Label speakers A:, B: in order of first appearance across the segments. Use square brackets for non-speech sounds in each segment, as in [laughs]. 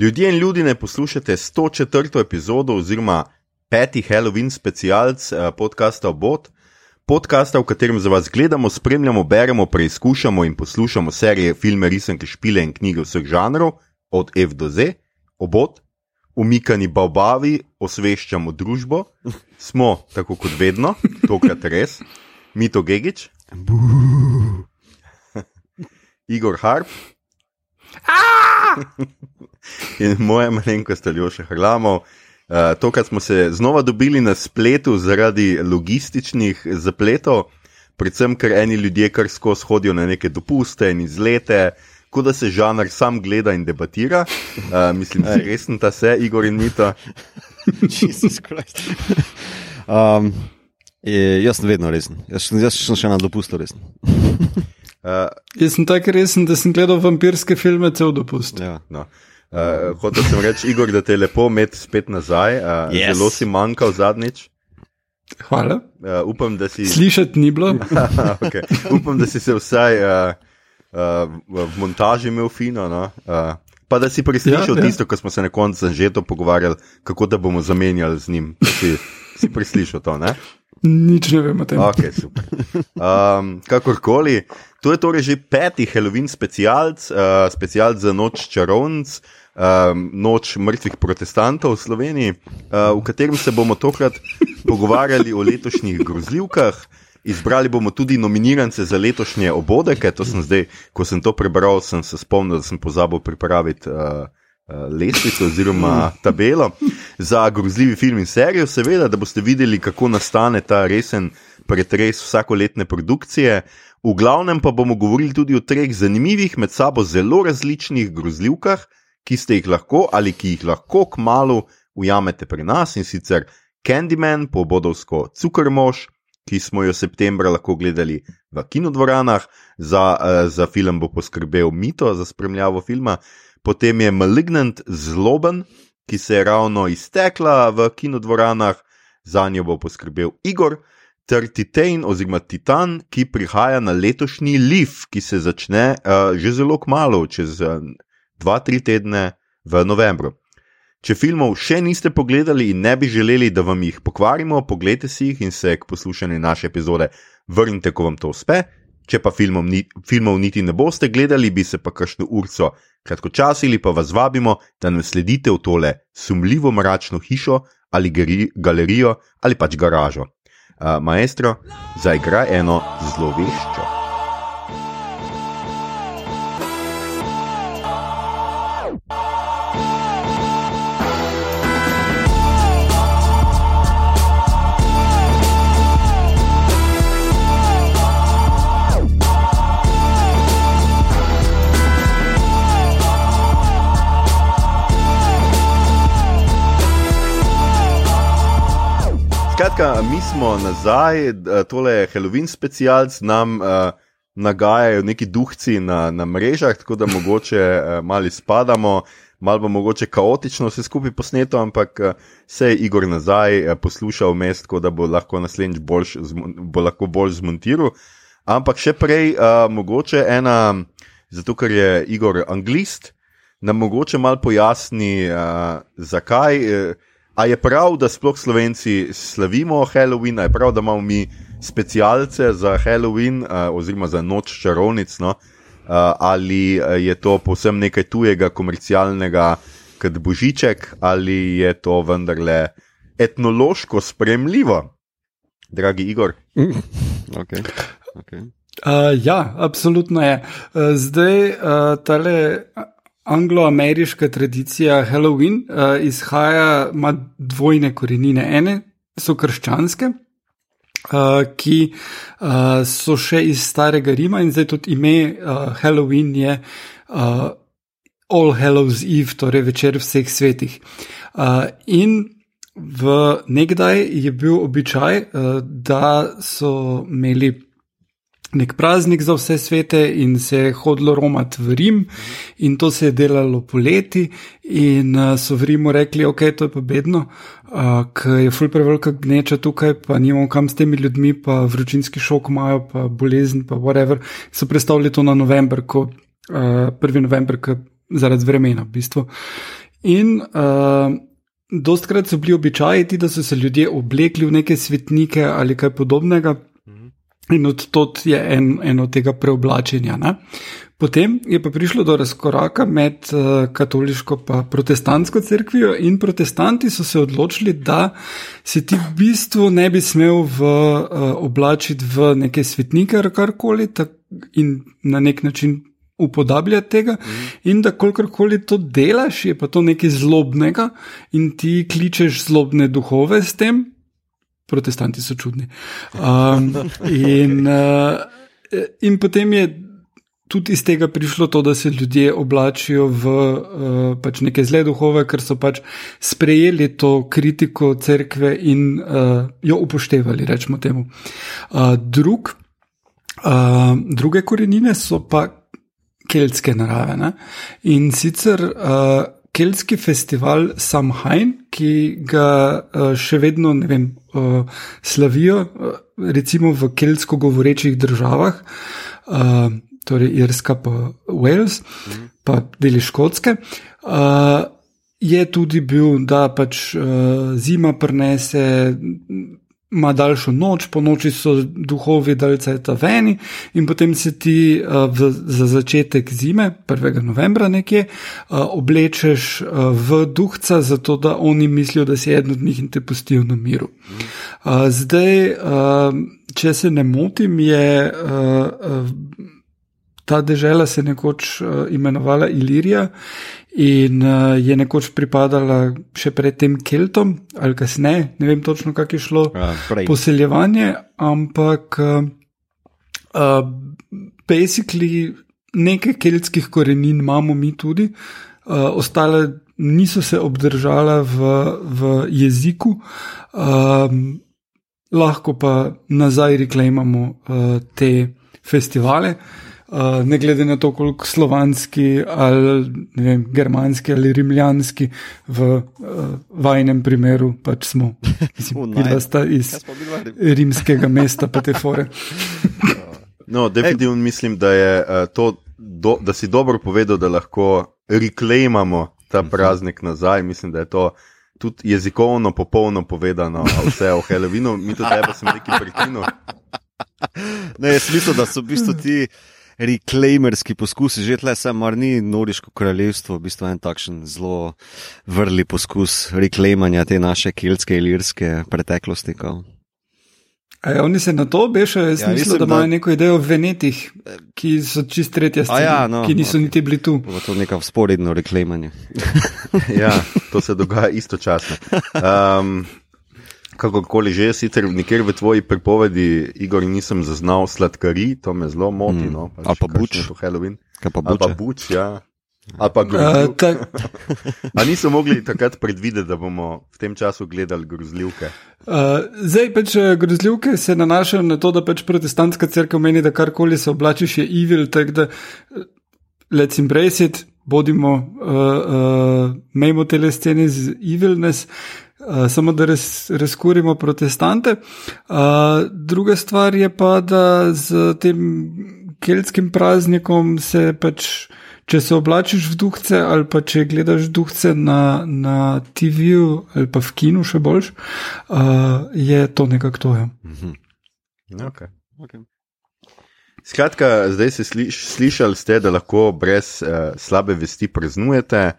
A: Ljudje in ljudi ne poslušate 104. epizodo oziroma peti Halloween specialc eh, podcasta Obot, podcasta, v katerem za vas gledamo, spremljamo, beremo, preizkušamo in poslušamo serije, filme, risanke, špile in knjige vseh žanrov, od F do Z, Obot, umikani babavi, osveščamo družbo, smo tako kot vedno, tokrat res, Mito Gigič, [laughs] Igor Harp. [laughs] In moja malenkost ali še hrlamov. Uh, tokrat smo se znova dobili na spletu zaradi logističnih zapletov, predvsem ker eni ljudje kar skozi hodijo na neke dopuste in izlete, kot da se žanr sam gleda in debatira. Uh, mislim, da je resen ta se, Igor in Mita.
B: Jezus Kristus. Um, je, jaz sem vedno resen, jaz, sem- jaz sem še na dopustu resen.
A: Uh,
C: Jaz sem tako resen, da sem gledal vampirske filme cel dopust.
B: Ja.
A: no. Uh, hotel sem reči, Igor, da te je lepo imeti spet nazaj. Uh,
B: Yes.
A: Zelo si manjkal zadnjič.
C: Hvala.
A: Uh, upam, da si.
C: Slišati ni bilo. [laughs]
A: okay. Upam, da si se vsaj uh, uh, v montaži imel fino. No? Uh, pa da si preslišal ja,
C: Ja, ja.
A: tisto, kar smo se na koncu že to pogovarjali, kako da bomo zamenjali z njim. Si, si preslišal to, ne?
C: Nič ne vem o tem.
A: Ok, super. Um, kakorkoli, to je torej že peti Halloween specialc, uh, specialc za noč čarovnic. Um, noč mrtvih protestantov v Sloveniji, uh, v katerem se bomo tokrat pogovarjali o letošnjih grozljivkah. Izbrali bomo tudi nominirance za letošnje obodeke. To sem zdaj, ko sem to prebral, sem se spomnil, da sem pozabil pripraviti uh, uh, lestvico oziroma tabelo za grozljivi film in serijo, seveda, da boste videli, kako nastane ta resen pretres vsakoletne produkcije. V glavnem pa bomo govorili tudi o treh zanimivih, med sabo zelo različnih grozljivkah, ki ste jih lahko ali ki jih lahko k malu ujamete pri nas in sicer Candyman, pobodovsko Cukrmož, ki smo jo septembra lahko gledali v kinodvoranah, za, uh, za film bo poskrbel Mito za spremljavo filma, potem je Malignant Zloben, ki se je ravno iztekla v kinodvoranah, za njo bo poskrbel Igor. Ter Titan, oziroma Titan, ki prihaja na letošnji Leaf, ki se začne uh, že zelo kmalo, čez uh, dva, tri tedne v novembru. Če filmov še niste pogledali in ne bi želeli, da vam jih pokvarimo, pogledajte si jih in se k poslušanju naše epizode vrnite, ko vam to uspe. Če pa filmov, ni, filmov niti ne boste gledali, bi se pa kakšno urco kratkočasili, pa vas vabimo, da nam sledite v tole sumljivo mračno hišo ali gari, galerijo ali pač garažo. Uh, maestro, zaigraj eno zloveščo. Skratka, mi smo nazaj, eh, tole je Halloween specialc, nam uh, nagajajo neki duhci na, na mrežah, tako da mogoče uh, malo spadamo, malo bo mogoče kaotično vse skupaj posneto, ampak uh, se je Igor nazaj uh, poslušal mest, tako da bo lahko naslednjič boljš, zmo- bo lahko bolj zmontiral. Ampak še prej, uh, mogoče ena, zato ker je Igor anglist, nam mogoče malo pojasni, uh, zakaj. Uh, A je prav, da sploh Slovenci slavimo Halloween, a je prav, da imamo mi specialce za Halloween uh, oziroma za noč čarovnic, no? uh, ali eh, je to povsem nekaj tujega, komercialnega, kot božiček, ali je to vendarle etnološko spremljivo, dragi Igor.
B: Okay. Okay.
C: Uh, ja, absolutno je. Uh, zdaj, uh, tale angloameriška tradicija Halloween uh, izhaja, ima dvojne korenine. Ene so krščanske, uh, ki uh, so še iz starega Rima in zdaj tudi ime uh, Halloween je uh, All Hallows Eve, torej večer vseh svetih. Uh, in v nekdaj je bil običaj, uh, da so imeli nek praznik za vse svete in se je hodilo romat v Rim, in to se je delalo poleti, in uh, so v Rimu rekli, ok, to je pa bedno, uh, ker je ful prevelika gneča tukaj, pa nimamo kam s temi ljudmi, pa vročinski šok imajo, pa bolezen, pa whatever. So predstavili to na november, ko uh, 1. november, ko zaradi vremena v bistvu. In uh, dostkrat so bili običaji, ti, da so se ljudje oblekli v neke svetnike ali kaj podobnega. In od tod je en, eno tega preoblačenja. Ne? Potem je pa prišlo do razkoraka med uh, katoliško in protestantsko crkvijo, in protestanti so se odločili, da se ti v bistvu ne bi smel v, uh, oblačiti v neke svetnike ali karkoli in na nek način upodabljati tega. Mm. In da kakorkoli to delaš, je pa to nekaj zlobnega in ti kličeš zlobne duhove s tem. Protestanti so čudni. Um, in, uh, in potem je tudi iz tega prišlo to, da se ljudje oblačijo v uh, pač neke zle duhove, ker so pač sprejeli to kritiko cerkve in uh, jo upoštevali, rečemo temu. Uh, drug, uh, druge korenine so pa keltske narave. Ne? In sicer uh, keltski festival Samhain, ki ga uh, še vedno vem, uh, slavijo, uh, recimo v keltsko govorečih državah. Uh, torej Irska, pa Wales, mhm. pa deli Škotske. Uh, je tudi bil, da pač uh, zima prenese. Ma daljšo noč, po noči so duhovi daljce ta veni, in potem se ti uh, v, za začetek zime, 1. novembra, nekje, uh, oblečeš uh, v duhca, zato da oni mislijo, da si eden od njih in te pustijo na miru. Uh, zdaj, uh, če se ne motim, je. Uh, uh, ta država se je nekoč uh, imenovala Ilirija in uh, je nekoč pripadala še predtem Keltom, ali kasneje, ne vem točno, kako je šlo ja, poseljevanje, ampak uh, uh, basically nekaj keltskih korenin imamo mi tudi, uh, ostale niso se obdržale v, v jeziku. Um, Lahko pa nazaj reklamamo uh, te festivale. Uh, Uh, ne glede na to, koliko slovanski ali vem, germanski ali rimljanski v uh, vajnem primeru pač smo. [laughs] Videla sta iz rimskega mesta, [laughs] pa te fore.
A: no, definitivno mislim, da je uh, to, do, da si dobro povedal, da lahko reklamamo ta mhm. praznik nazaj. Mislim, da je to tudi jezikovno popolno povedano, vse o Halloweenu, mi to tebe sem neki prekinu.
B: Ne, jaz mislim, da so v bistvu ti reklamerski poskusi, že tle sem, mar ni Noriško kraljevstvo, v bistvu en takšen zelo vrli poskus reklamanja te naše keltske in lirske preteklosti.
C: Aj, oni se na to obešajo, jaz ja, mislim, da imajo da... neko idejo v Venetih, ki so čist tretja stvar, ja, no, ki niso okay. niti bili tu.
B: To je neko sporedno reklamanje. [laughs] [laughs]
A: ja, to se dogaja istočasno. Um, kakorkoli že, sicer nikjer v tvoji pripovedi, Igor, nisem zaznal sladkari, to me zelo moti. Mm. No,
B: pač Ali pa buč.
A: Ali pa buč, ja. Ali pa grozljivke. Uh, tak... [laughs] Ali niso mogli takrat predvideti, da bomo v tem času gledali grozljivke?
C: Uh, zdaj pač eh, grozljivke se nanašajo na to, da pač protestantska crkva meni, da karkoli se oblačiš je evil, tako da let's embrace it, bodimo, uh, uh, mejmo te scene z evilness. Uh, samo da res, razkurimo protestante. Uh, druga stvar je pa, da z tem keltskim praznikom se pač, če se oblačiš v duhce ali pa če gledaš duhce na, na TV-ju ali pa v kinu še boljš, uh, je to nekako to. Ja. Mhm.
A: Okay. Okay. Skratka, zdaj ste sliš, slišali, ste, da lahko brez uh, slabe vesti praznujete.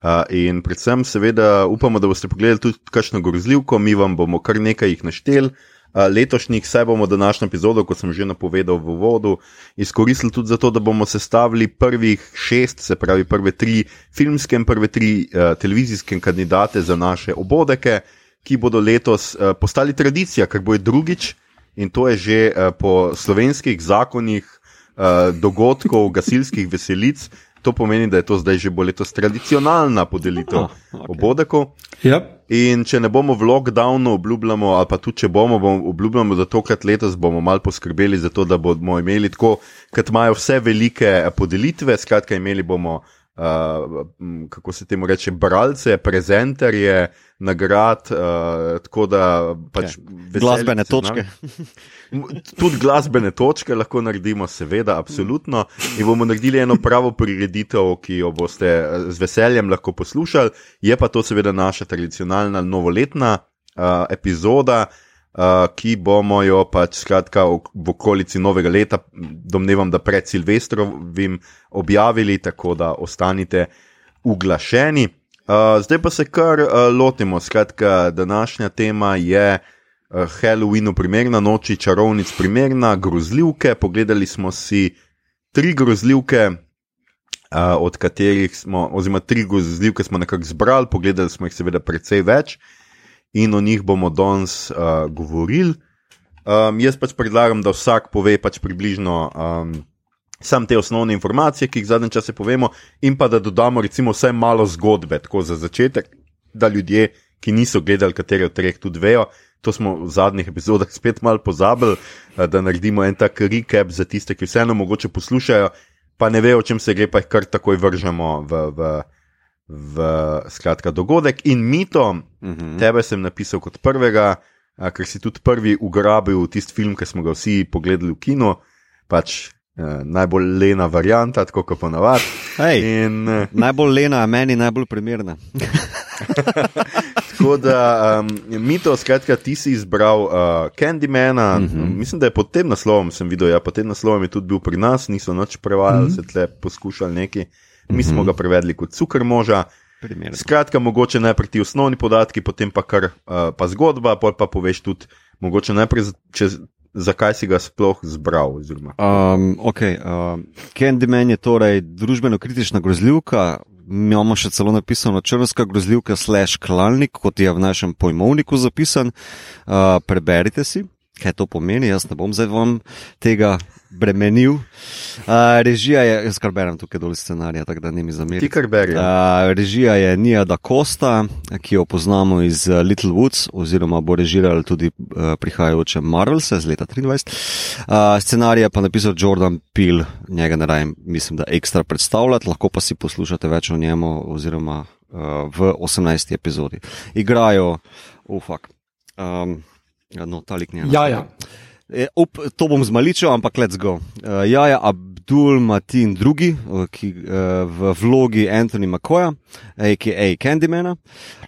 A: Uh, in predvsem, seveda, upamo, da boste pogledali tudi kakšno grozljivko, mi vam bomo kar nekaj jih naštel. Uh, letošnjih, saj bomo današnjo epizodo, kot sem že napovedal v uvodu, izkoristili tudi zato, da bomo sestavili prvih šest, se pravi prve tri filmske in prve tri uh, televizijske kandidate za naše obodeke, ki bodo letos uh, postali tradicija, ker bo je drugič in to je že uh, po slovenskih zakonih uh, dogodkov, gasilskih veselic. To pomeni, da je to zdaj že bo letos tradicionalna podelitev oh, okay. obodekov.
C: Yep.
A: In če ne bomo v lockdownu, obljubljamo, ali pa tudi če bomo, bomo obljubljamo, da tokrat letos bomo malo poskrbeli za to, da bomo imeli tako, kot imajo vse velike podelitve. Skratka, imeli bomo uh, kako se temu reče, bralce, prezenterje, nagrad. Uh, tako da pač
B: okay. glasbene točke.
A: Tudi glasbene točke lahko naredimo, seveda, absolutno. In bomo naredili eno pravo prireditev, ki jo boste z veseljem lahko poslušali. Je pa to seveda naša tradicionalna novoletna uh, epizoda uh, ki bomo jo pač skratka v, okolici novega leta, domnevam, da pred Silvestrovim objavili, tako da ostanite uglašeni. Uh, zdaj pa se kar uh, lotimo. Skratka, današnja tema je uh, Halloweenu primerna, noči čarovnic primerna, grozljivke. Pogledali smo si tri grozljivke. Uh, od katerih smo, oziroma tri grozljivke smo nekako zbrali, pogledali smo jih seveda precej več. Uh, in o njih bomo danes uh, govorili. Um, jaz pač predlagam, da vsak pove pač približno um, sam te osnovne informacije, ki jih zadnje čase povemo, in pa da dodamo recimo vsaj malo zgodbe, tako za začetek, da ljudje, ki niso gledali katere od treh, tudi vejo. To smo v zadnjih epizodah [laughs] spet malo pozabili, da naredimo en tak recap za tiste, ki vseeno mogoče poslušajo, pa ne vejo, o čem se gre, pa jih kar takoj vržemo v. v v skratka, dogodek. In mito, uh mhm. -huh. tebe sem napisal kot prvega, a, ker si tudi prvi ugrabil tisti film, ki smo ga vsi pogledali v kinu. Pač, eh, Najbolj lena varianta, tako kot ponavadi.
B: In... Eh, najbolj lena, a meni najbolj primerna. [laughs]
A: tako da, um, mi to, skratka, ti si izbral uh, Candymana. Mm -hmm. Mislim, da je pod tem naslovom, sem videl, ja, pod tem naslovom je tudi bil pri nas, niso noč prevajali, mm -hmm. se tle poskušali neki mi smo ga prevedli kot cukor moža. Primerno. Skratka, mogoče najprej ti osnovni podatki, potem pa kar uh, pa zgodba, pa pa poveš tudi, mogoče najprej, če, zakaj si ga sploh zbral.
B: Um, ok, uh, Candyman je torej družbeno-kritična grozljivka. Mi imamo še celo napisano črnska grozljivka, slash klalnik, kot je v našem pojmovniku zapisan. Uh, preberite si, kaj to pomeni. Jaz ne bom zdaj vam tega bremenil. Uh, režija je, jaz kar berem tukaj dol scenarija, tako da ne mi zamerite.
A: Ti kar bereš.
B: Uh, režija je Nija da Costa, ki jo poznamo iz Little Woods, oziroma bo režirala tudi uh, prihajajoče Marvels iz leta 23. Uh, scenarij pa napisal Jordan Peel, njega ne rajem, mislim, da ekstra predstavljati, lahko pa si poslušate več o njemu, oziroma uh, v 18. epizodi. Igrajo, ufak. Um, no, talik njena.
C: Ja, ja.
B: E, up, to bom zmaličil, ampak let's go. Uh, Jaja Abdul Matin II, ki uh, v vlogi Anthony McCoya, a.k.a. Candymana,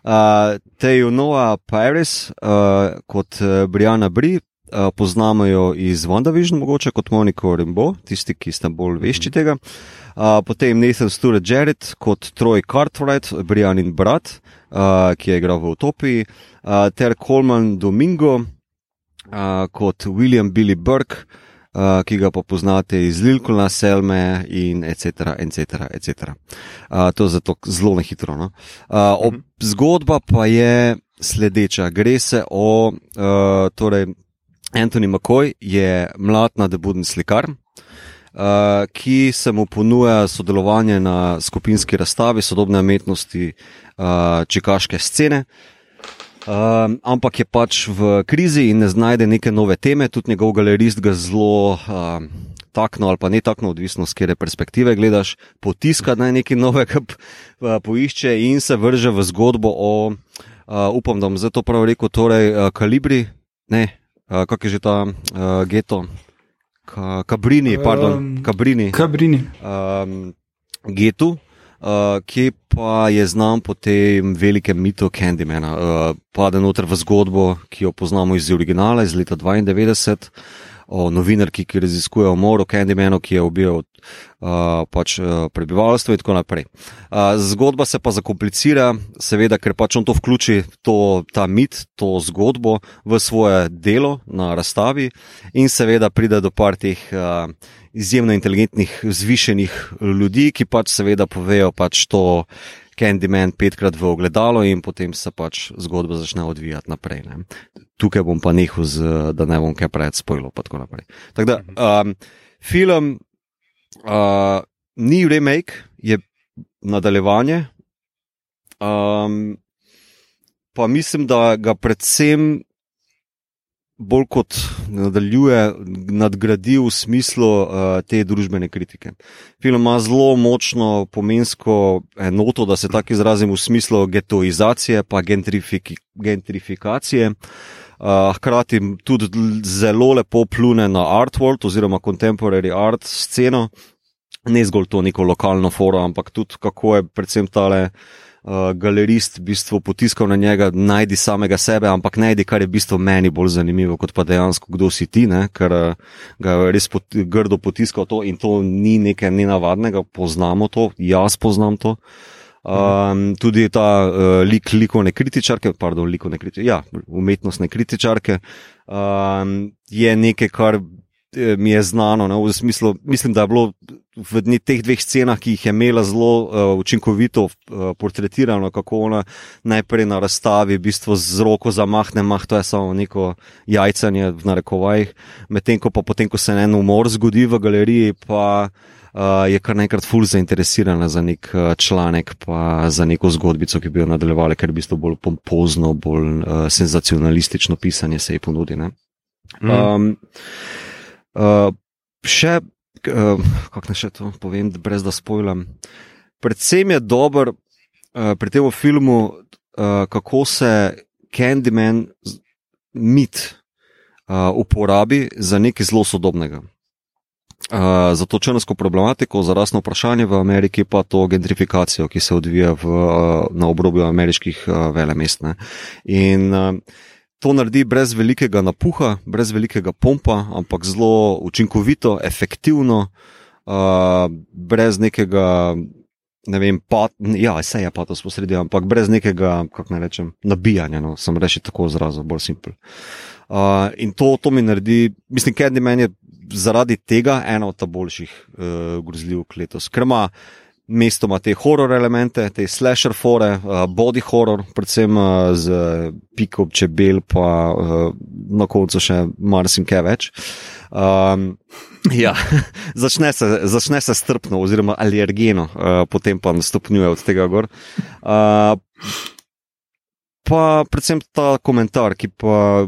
B: uh, Teju Noah Paris uh, kot uh, Brianna Bri. Uh, poznamo jo iz WandaVision, mogoče kot Moniko Rimbo, tisti, ki ste bolj vešči mhm. tega. Uh, potem Nathan Stewart Jarrett kot Troy Cartwright, Brianin brat, uh, ki je igral v Utopiji, uh, ter Coleman Domingo, uh, kot William Billy Burke, uh, ki ga pa poznate iz Lilkula, Selme in etc. etc., etc. Uh, to je zato zelo nehitro. No? Uh, ob, mhm. zgodba pa je sledeča. Gre se o, uh, torej, Anthony McCoy je mlad nadebuden slikar. Uh, ki se mu ponuja sodelovanje na skupinski razstavi sodobne umetnosti uh, čekaške scene, uh, Um, ampak je pač v krizi in ne znajde neke nove teme, tudi njegov galerist ga zelo um, takno ali pa ne takno, odvisno z kere perspektive gledaš, potiska naj nekaj novega poišče in se vrže v zgodbo o, uh, upam, da bom zdaj to prav rekel, torej uh, kalibri, ne, uh, kak je že ta uh, geto, Ka, kabrini, pardon, um, kabrini.
C: Kabrini.
B: Um, getu uh, ki pa je znan po tem velikem mitu Candymana. Uh, pade noter v zgodbo, ki jo poznamo iz originala iz leta 92 o novinarki, ki raziskuje umor o Candymanu, ki je ubil uh, pač, uh, prebivalstvo in tako naprej. Uh, zgodba se pa zakomplicira, seveda, ker pač on to vključi, to, ta mit, to zgodbo v svoje delo na razstavi in seveda pride do par teh. Uh, Izjemno inteligentnih, zvišenih ljudi, ki pač seveda povejo pač to, Candyman petkrat v ogledalo in potem se pač zgodba začne odvijati naprej. Ne. Tukaj bom pa nehal, z, da ne bom kaj preveč spojil. Tako da, um, film uh, ni remake, je nadaljevanje. Um, pa mislim, da ga predvsem bolj kot nadaljuje, nadgradi v smislu uh, te družbene kritike. Film ima zelo močno pomensko enoto, da se tako izrazim, v smislu getoizacije, pa gentrifik gentrifikacije. Uh, hkrati tudi zelo lepo plune na art world oziroma contemporary art sceno, ne zgolj to neko lokalno foro, ampak tudi kako je predvsem tale uh, galerist v bistvu potiskal na njega, najdi samega sebe, ampak najdi, kar je v bistvu meni bolj zanimivo, kot pa dejansko, kdo si ti, ne? ker uh, ga je res pot, grdo potiskal to in to ni nekaj nenavadnega, poznamo to, jaz poznam to. Um, tudi ta uh, lik likovne kritičarke, pardon, likovne kritičarke, ja, umetnostne kritičarke, um, je nekaj, kar mi je znano. Ne, v smislu, mislim, da je bilo v teh dveh scenah, ki jih je imela zelo uh, učinkovito uh, portretirano, kako ona najprej na razstavi, v bistvu z roko zamahne, mah, to je samo neko jajcanje v narekovajih, medtem ko pa potem, ko se en umor zgodi v galeriji, pa. Uh, je kar naenkrat ful zainteresirana za nek uh, članek, pa za neko zgodbico, ki bi jo nadaljevala, ker je v bistvu bolj pompozno, bolj uh, senzacionalistično pisanje se ji ponudi. Um, mm. Uh, še, uh, kako naj še to povem, brez da spojlam. Predvsem je dober uh, pri tem filmu, uh, kako se Candyman mit uh, uporabi za nekaj zelo sodobnega. Uh, za to črnsko problematiko, za rasno vprašanje v Ameriki, pa to gentrifikacijo, ki se odvija v, uh, na obrobju ameriških uh, velemest. In uh, to naredi brez velikega napuha, brez velikega pompa, ampak zelo učinkovito, efektivno, uh, brez nekega. Ne vem, pa, ja, vse je pa to sposredi, ampak brez nekega, kako naj rečem, nabijanja, no, sem reči tako zrazu, bolj simpel. Uh, in to, to mi naredi, mislim, Candyman je zaradi tega ena od boljših uh, grozljivk letos, ker ima mestoma te horor elemente, te slasher fore, uh, body horror, predvsem uh, z piko čebel, pa uh, na koncu še marsikaj več. Um, ja, [laughs] začne, se, začne se strpno, oziroma alergeno, uh, potem pa stopnjuje od tega gor. Uh, pa predvsem ta komentar, ki pa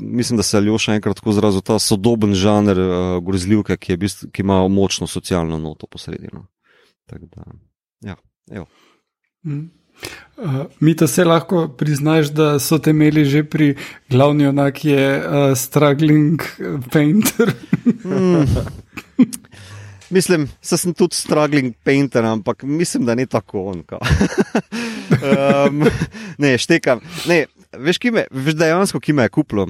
B: mislim, da se je še enkrat tako izrazil, ta sodoben žanr uh, grozljivke, ki, ki ima močno socialno noto posredino. Tak da, ja,
C: mm. uh, mi to se lahko priznaš, da so te imeli že pri glavni onak je uh, struggling painter. mm. [laughs]
B: Mislim, da sem tudi struggling painter, ampak mislim, da ni tako on. um, [laughs] ne, štekam. Ne, veš, me, veš, dejansko, ki me je kupilo.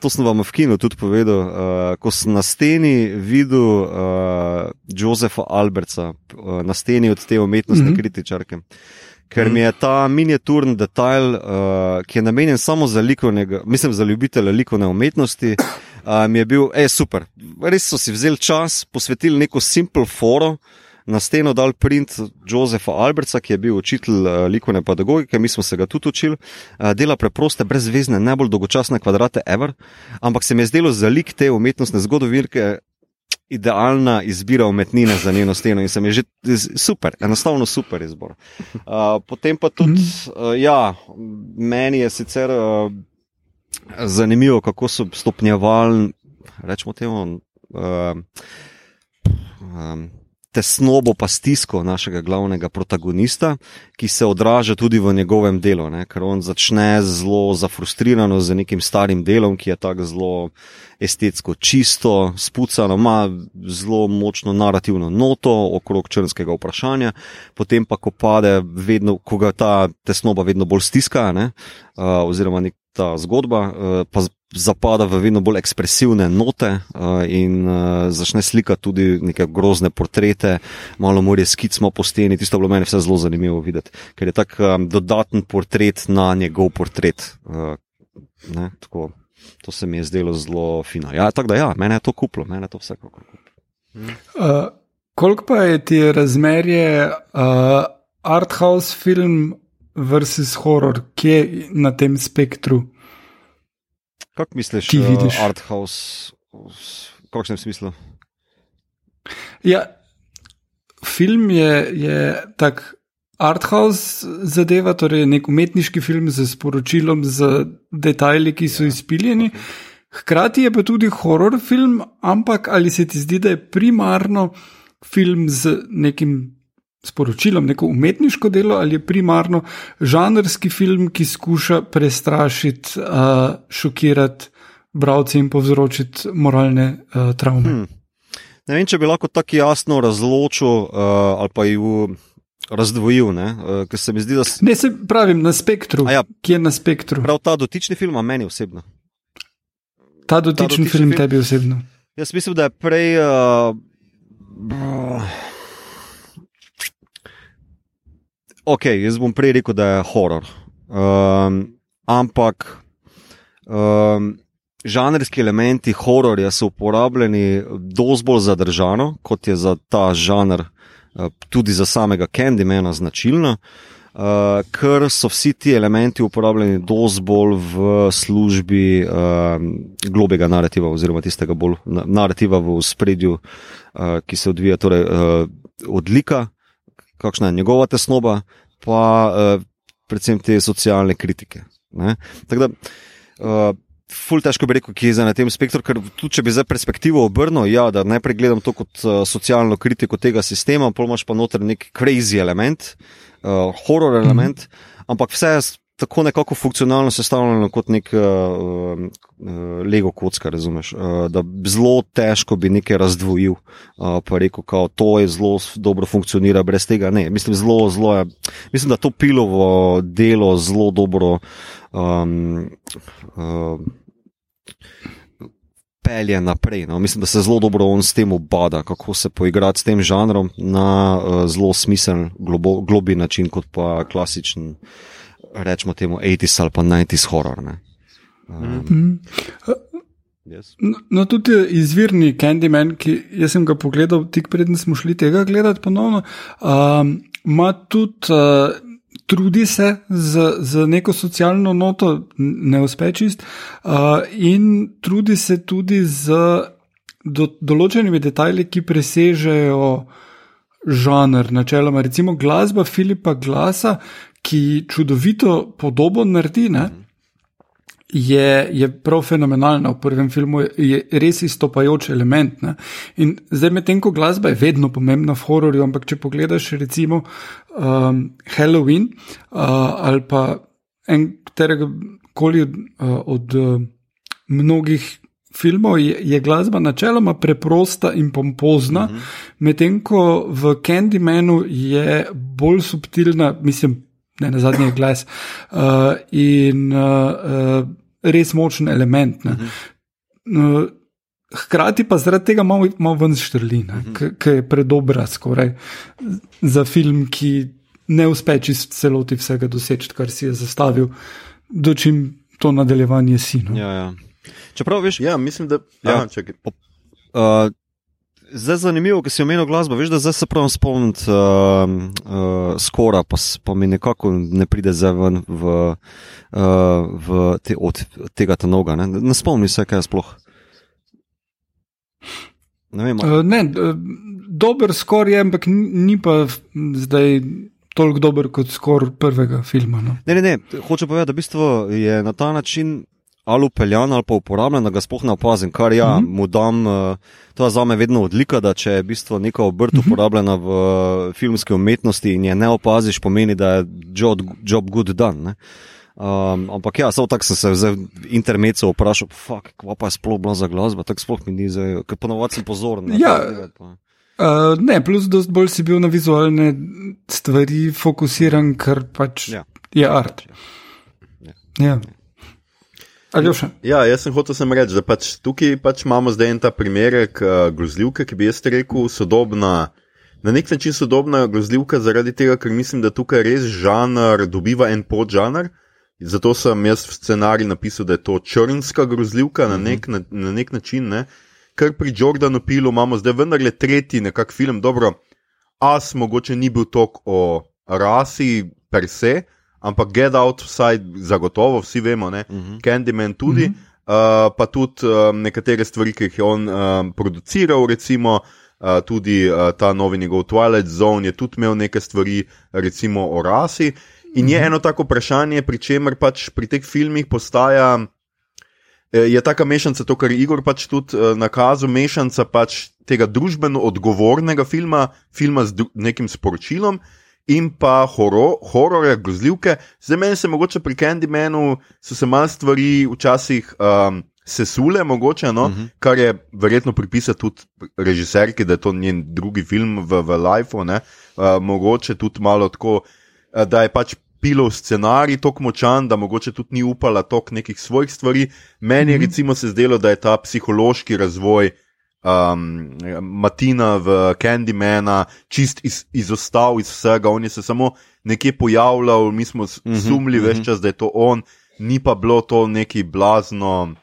B: To sem vam v kinu tudi povedal. Uh, ko sem na steni videl uh, Josefa Alberta, uh, na steni od te umetnostne mm -hmm. kritičarke. Ker mi je ta miniaturni detajl, uh, ki je namenjen samo za likovnega, mislim, za ljubitelje likovne umetnosti, mi je bil, hej, super. Res so si vzeli čas, posvetili neko simple foro, na steno dal print Josefa Alberta, ki je bil učitelj uh, likovne pedagogike, mi smo se ga tudi učili, uh, dela preproste, brezvezne, najbolj dolgočasne kvadrate ever, ampak se mi je zdelo za lik te umetnostne zgodovinke. Idealna izbira umetnine za njeno steno in se mi je že super, enostavno super izbor. Uh, potem pa tudi, uh, ja, meni je sicer uh, zanimivo, kako so stopnjevali, rečemo temu, uh, um, tesnobo, pa stisko našega glavnega protagonista, ki se odraža tudi v njegovem delu. Ne? Ker on začne zelo zafrustrirano z nekim starim delom, ki je tako zelo estetsko čisto, spucano, ima zelo močno narativno noto okrog črnskega vprašanja, potem pa, ko pade, vedno, ko ga ta tesnoba vedno bolj stiska, ne? uh, oziroma nek ta zgodba, uh, pa zapada v vedno bolj ekspresivne note uh, in uh, začne slikati tudi neke grozne portrete, malo more skicmo po steni. Tisto je bilo meni vse zelo zanimivo videti, ker je tak dodaten portret na njegov portret. Ne, tako, to se mi je zdelo zelo fino. Ja, tako da, ja, mene je to kuplo, mene je to vse kako kuplo.
C: Uh, koliko pa je ti razmerje uh, art house film versus horror, kje na tem spektru?
B: Kako misliš, ti vidiš uh, art house, v kakšnem smislu?
C: Ja, film je, je tak arthouse zadeva, torej nek umetniški film z sporočilom, z detajli, ki so ja, izpiljeni. Hkrati je pa tudi horor film, ampak ali se ti zdi, da je primarno film z nekim sporočilom, neko umetniško delo, ali je primarno žanrski film, ki skuša prestrašiti, uh, šokirati bralce in povzročiti moralne uh, travme? Hmm.
B: Ne vem, če bi lahko tako jasno razločil uh, ali pa jih razdvojil. Ne, uh, se zdi, da
C: se... ne se pravim na spektru. Ja, ki je na spektru.
B: Prav ta dotični film, a meni osebno.
C: Ta dotični, ta dotični film, film tebi osebno.
B: Jaz mislim, da je prej. Uh, ok, jaz bom prej rekel, da je horor. Um, ampak. Um, žanrski elementi hororja so uporabljeni dosti bolj zadržano, kot je za ta žanr, eh, tudi za samega Candymana značilno. Uh, ker so vsi ti elementi uporabljeni dosti bolj v službi uh, globega narativa, oziroma tistega bolj narativa v spredju, uh, ki se odvija, torej uh, odlika, kakšna je njegova tesnoba, pa uh, predvsem te socialne kritike. Tako da uh, ful težko bi rekel, ki je na tem spektru, ker tudi če bi za perspektivo obrnil, ja, da najprej gledam to kot uh, socialno kritiko tega sistema, pol imaš pa noter nek crazy element, uh, horror element, mm -hmm. ampak vse je tako nekako funkcionalno sestavljeno kot nek uh, uh, Lego kocka, razumeš, uh, da zelo težko bi nekaj razdvojil, uh, pa rekel, kao, to je zelo dobro funkcionira brez tega. Ne, mislim, zelo, zelo je, mislim, da to pilovo delo zelo dobro. Um, uh, pelje naprej. No. Mislim, da se zelo dobro on s tem obada, kako se poigrati s tem žanrom na uh, zelo smiseln, globo, globi način, kot pa klasičen, rečemo temu, 80s ali pa 90s horror. Um, mm
C: yes. no, no, tudi izvirni Candyman, ki sem ga pogledal, tik preden smo šli tega gledati ponovno, um, ima tudi. Uh, trudi se z, z neko socialno noto, ne uspe čist, uh, in trudi se tudi z do, določenimi detajli, ki presežejo žanr. Načeloma, recimo glasba Filipa Glasa, ki čudovito podobo naredi. Ne? je, je prav fenomenalna v prvem filmu, je res izstopajoč element. Ne? In zdaj, medtem ko glasba je vedno pomembna v hororju, ampak če pogledaš recimo um, Halloween uh, ali pa enega koli uh, od uh, mnogih. Filmov je, je glasba načeloma preprosta in pompozna, uh mhm. -huh. medtem ko v Candymanu je bolj subtilna, mislim, ne na zadnji glas. Uh, in uh, res močen element. Uh -huh. uh, hkrati pa zaradi tega malo, malo ven štrlina, uh -huh. ki je predobra skoraj za film, ki ne uspe čist celoti vsega doseči, kar si je zastavil, dočim to nadaljevanje sinu.
B: Ja, ja. Čeprav veš,
A: ja, mislim, da. Ja, ja, čakaj.
B: Uh, Zdaj je zanimivo, ker si omenil glasbo. Veš, da zdaj se pravim spomniti uh, uh, skora, pa, pa mi nekako ne pride zdaj ven v, uh, v te, od tega tanoga. Ne, ne spomni se, kaj je sploh.
C: Ne, vem, uh, ne dober skor je, ampak ni pa zdaj. Toliko dober kot skor prvega filma. No.
B: Ne, ne, ne. Hoče povedati, da v bistvu je na ta način ali upeljan ali pa uporabljen, da ga sploh ne opazim. Kar ja, mm -hmm. mu dam, uh, to je za me vedno odlika, da če je v bistvu neka obrt -hmm. uporabljena v uh, filmski umetnosti in je ne opaziš, pomeni, da je job, job good done. Um, ampak ja, samo tako sem se v intermecu vprašal, kva pa je sploh bila za glasba, tako sploh mi ni zdaj, ker ponovadi sem pozoren.
C: Ja. Uh, ne, plus, da bolj si bil na vizualne stvari fokusiran, ker pač ja. je art. Ja. Ja. Ja.
A: Ja, jaz sem hotel sem reči, da pač tukaj pač imamo zdaj en ta primerek uh, grozljivke, ki bi jaz rekel sodobna. Na nek način sodobna grozljivka, zaradi tega, ker mislim, da tukaj res žanr dobiva en podžanr. Zato sem jaz v scenariju napisal, da je to črnska grozljivka na nek, na, na nek način. Ne? Ker pri Jordanu Pilu imamo zdaj vendarle tretji nekak film, dobro, as mogoče ni bil tok o rasi per se, ampak Get Out, vsaj zagotovo, vsi vemo, ne, uh mhm. -huh. Candyman tudi, uh -huh. uh, pa tudi uh, nekatere stvari, ki jih je on uh, produciral, recimo uh, tudi uh, ta novi njegov Twilight Zone je tudi imel neke stvari, recimo o rasi. In je eno tako vprašanje, pri čemer pač pri teh filmih postaja. Je taka mešanica, to, kar je Igor pač tudi uh, nakazal, mešanica pač tega družbeno odgovornega filma, filma z nekim sporočilom in pa horo, hororja, grozljivke. Zdaj meni se mogoče pri Candymanu so se mal stvari včasih um, sesule, mogoče, no, uh -huh. kar je verjetno pripisati tudi režiserki, da je to njen drugi film v, v Lifeu, ne, uh, mogoče tudi malo tako, uh, da je pač. Pilov scenarij tako močan, da mogoče tudi ni upala toliko nekih svojih stvari. Meni je
C: Mhm.
A: recimo se zdelo, da je ta psihološki razvoj um, Matina v Candymana čist iz, izostal iz vsega, on je se samo nekje pojavljal, mi smo
B: Mhm,
A: sumili
B: mhm.
A: več čas, da je to on, ni pa bilo to neki blazno.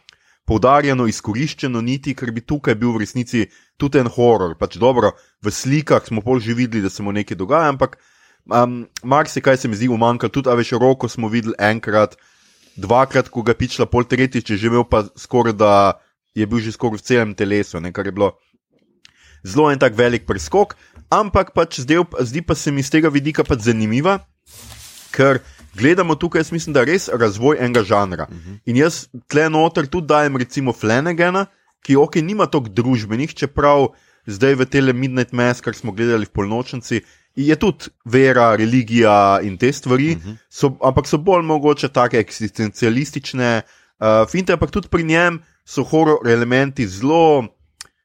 A: Poudarjeno, izkoriščeno, niti, ker bi tukaj bil v resnici tudi en horor. Pač dobro, v slikah smo pol že videli, da se mu nekaj dogaja, ampak um, marsikaj se mi zdi umanjka. Tudi, a veš, roko smo videli enkrat, dvakrat, ko ga pičla, pol tretjič je živel, pa skoraj da je bil že skoraj v celem telesu, ne, kar je bilo zelo en tak velik preskok, ampak pač zdaj, zdi pa se mi z tega vidika pač zanimiva, ker gledamo tukaj, jaz mislim, da je res razvoj enega žanra. Uh -huh. In jaz tle noter tudi dajem recimo Flanagana, ki ok, nima toliko družbenih, čeprav zdaj v tele Midnight Mass, kar smo gledali v polnočnici. Je tudi vera, religija in te stvari, uh -huh. so, ampak so bolj mogoče take eksistencialistične uh, finte, ampak tudi pri njem so horor elementi zelo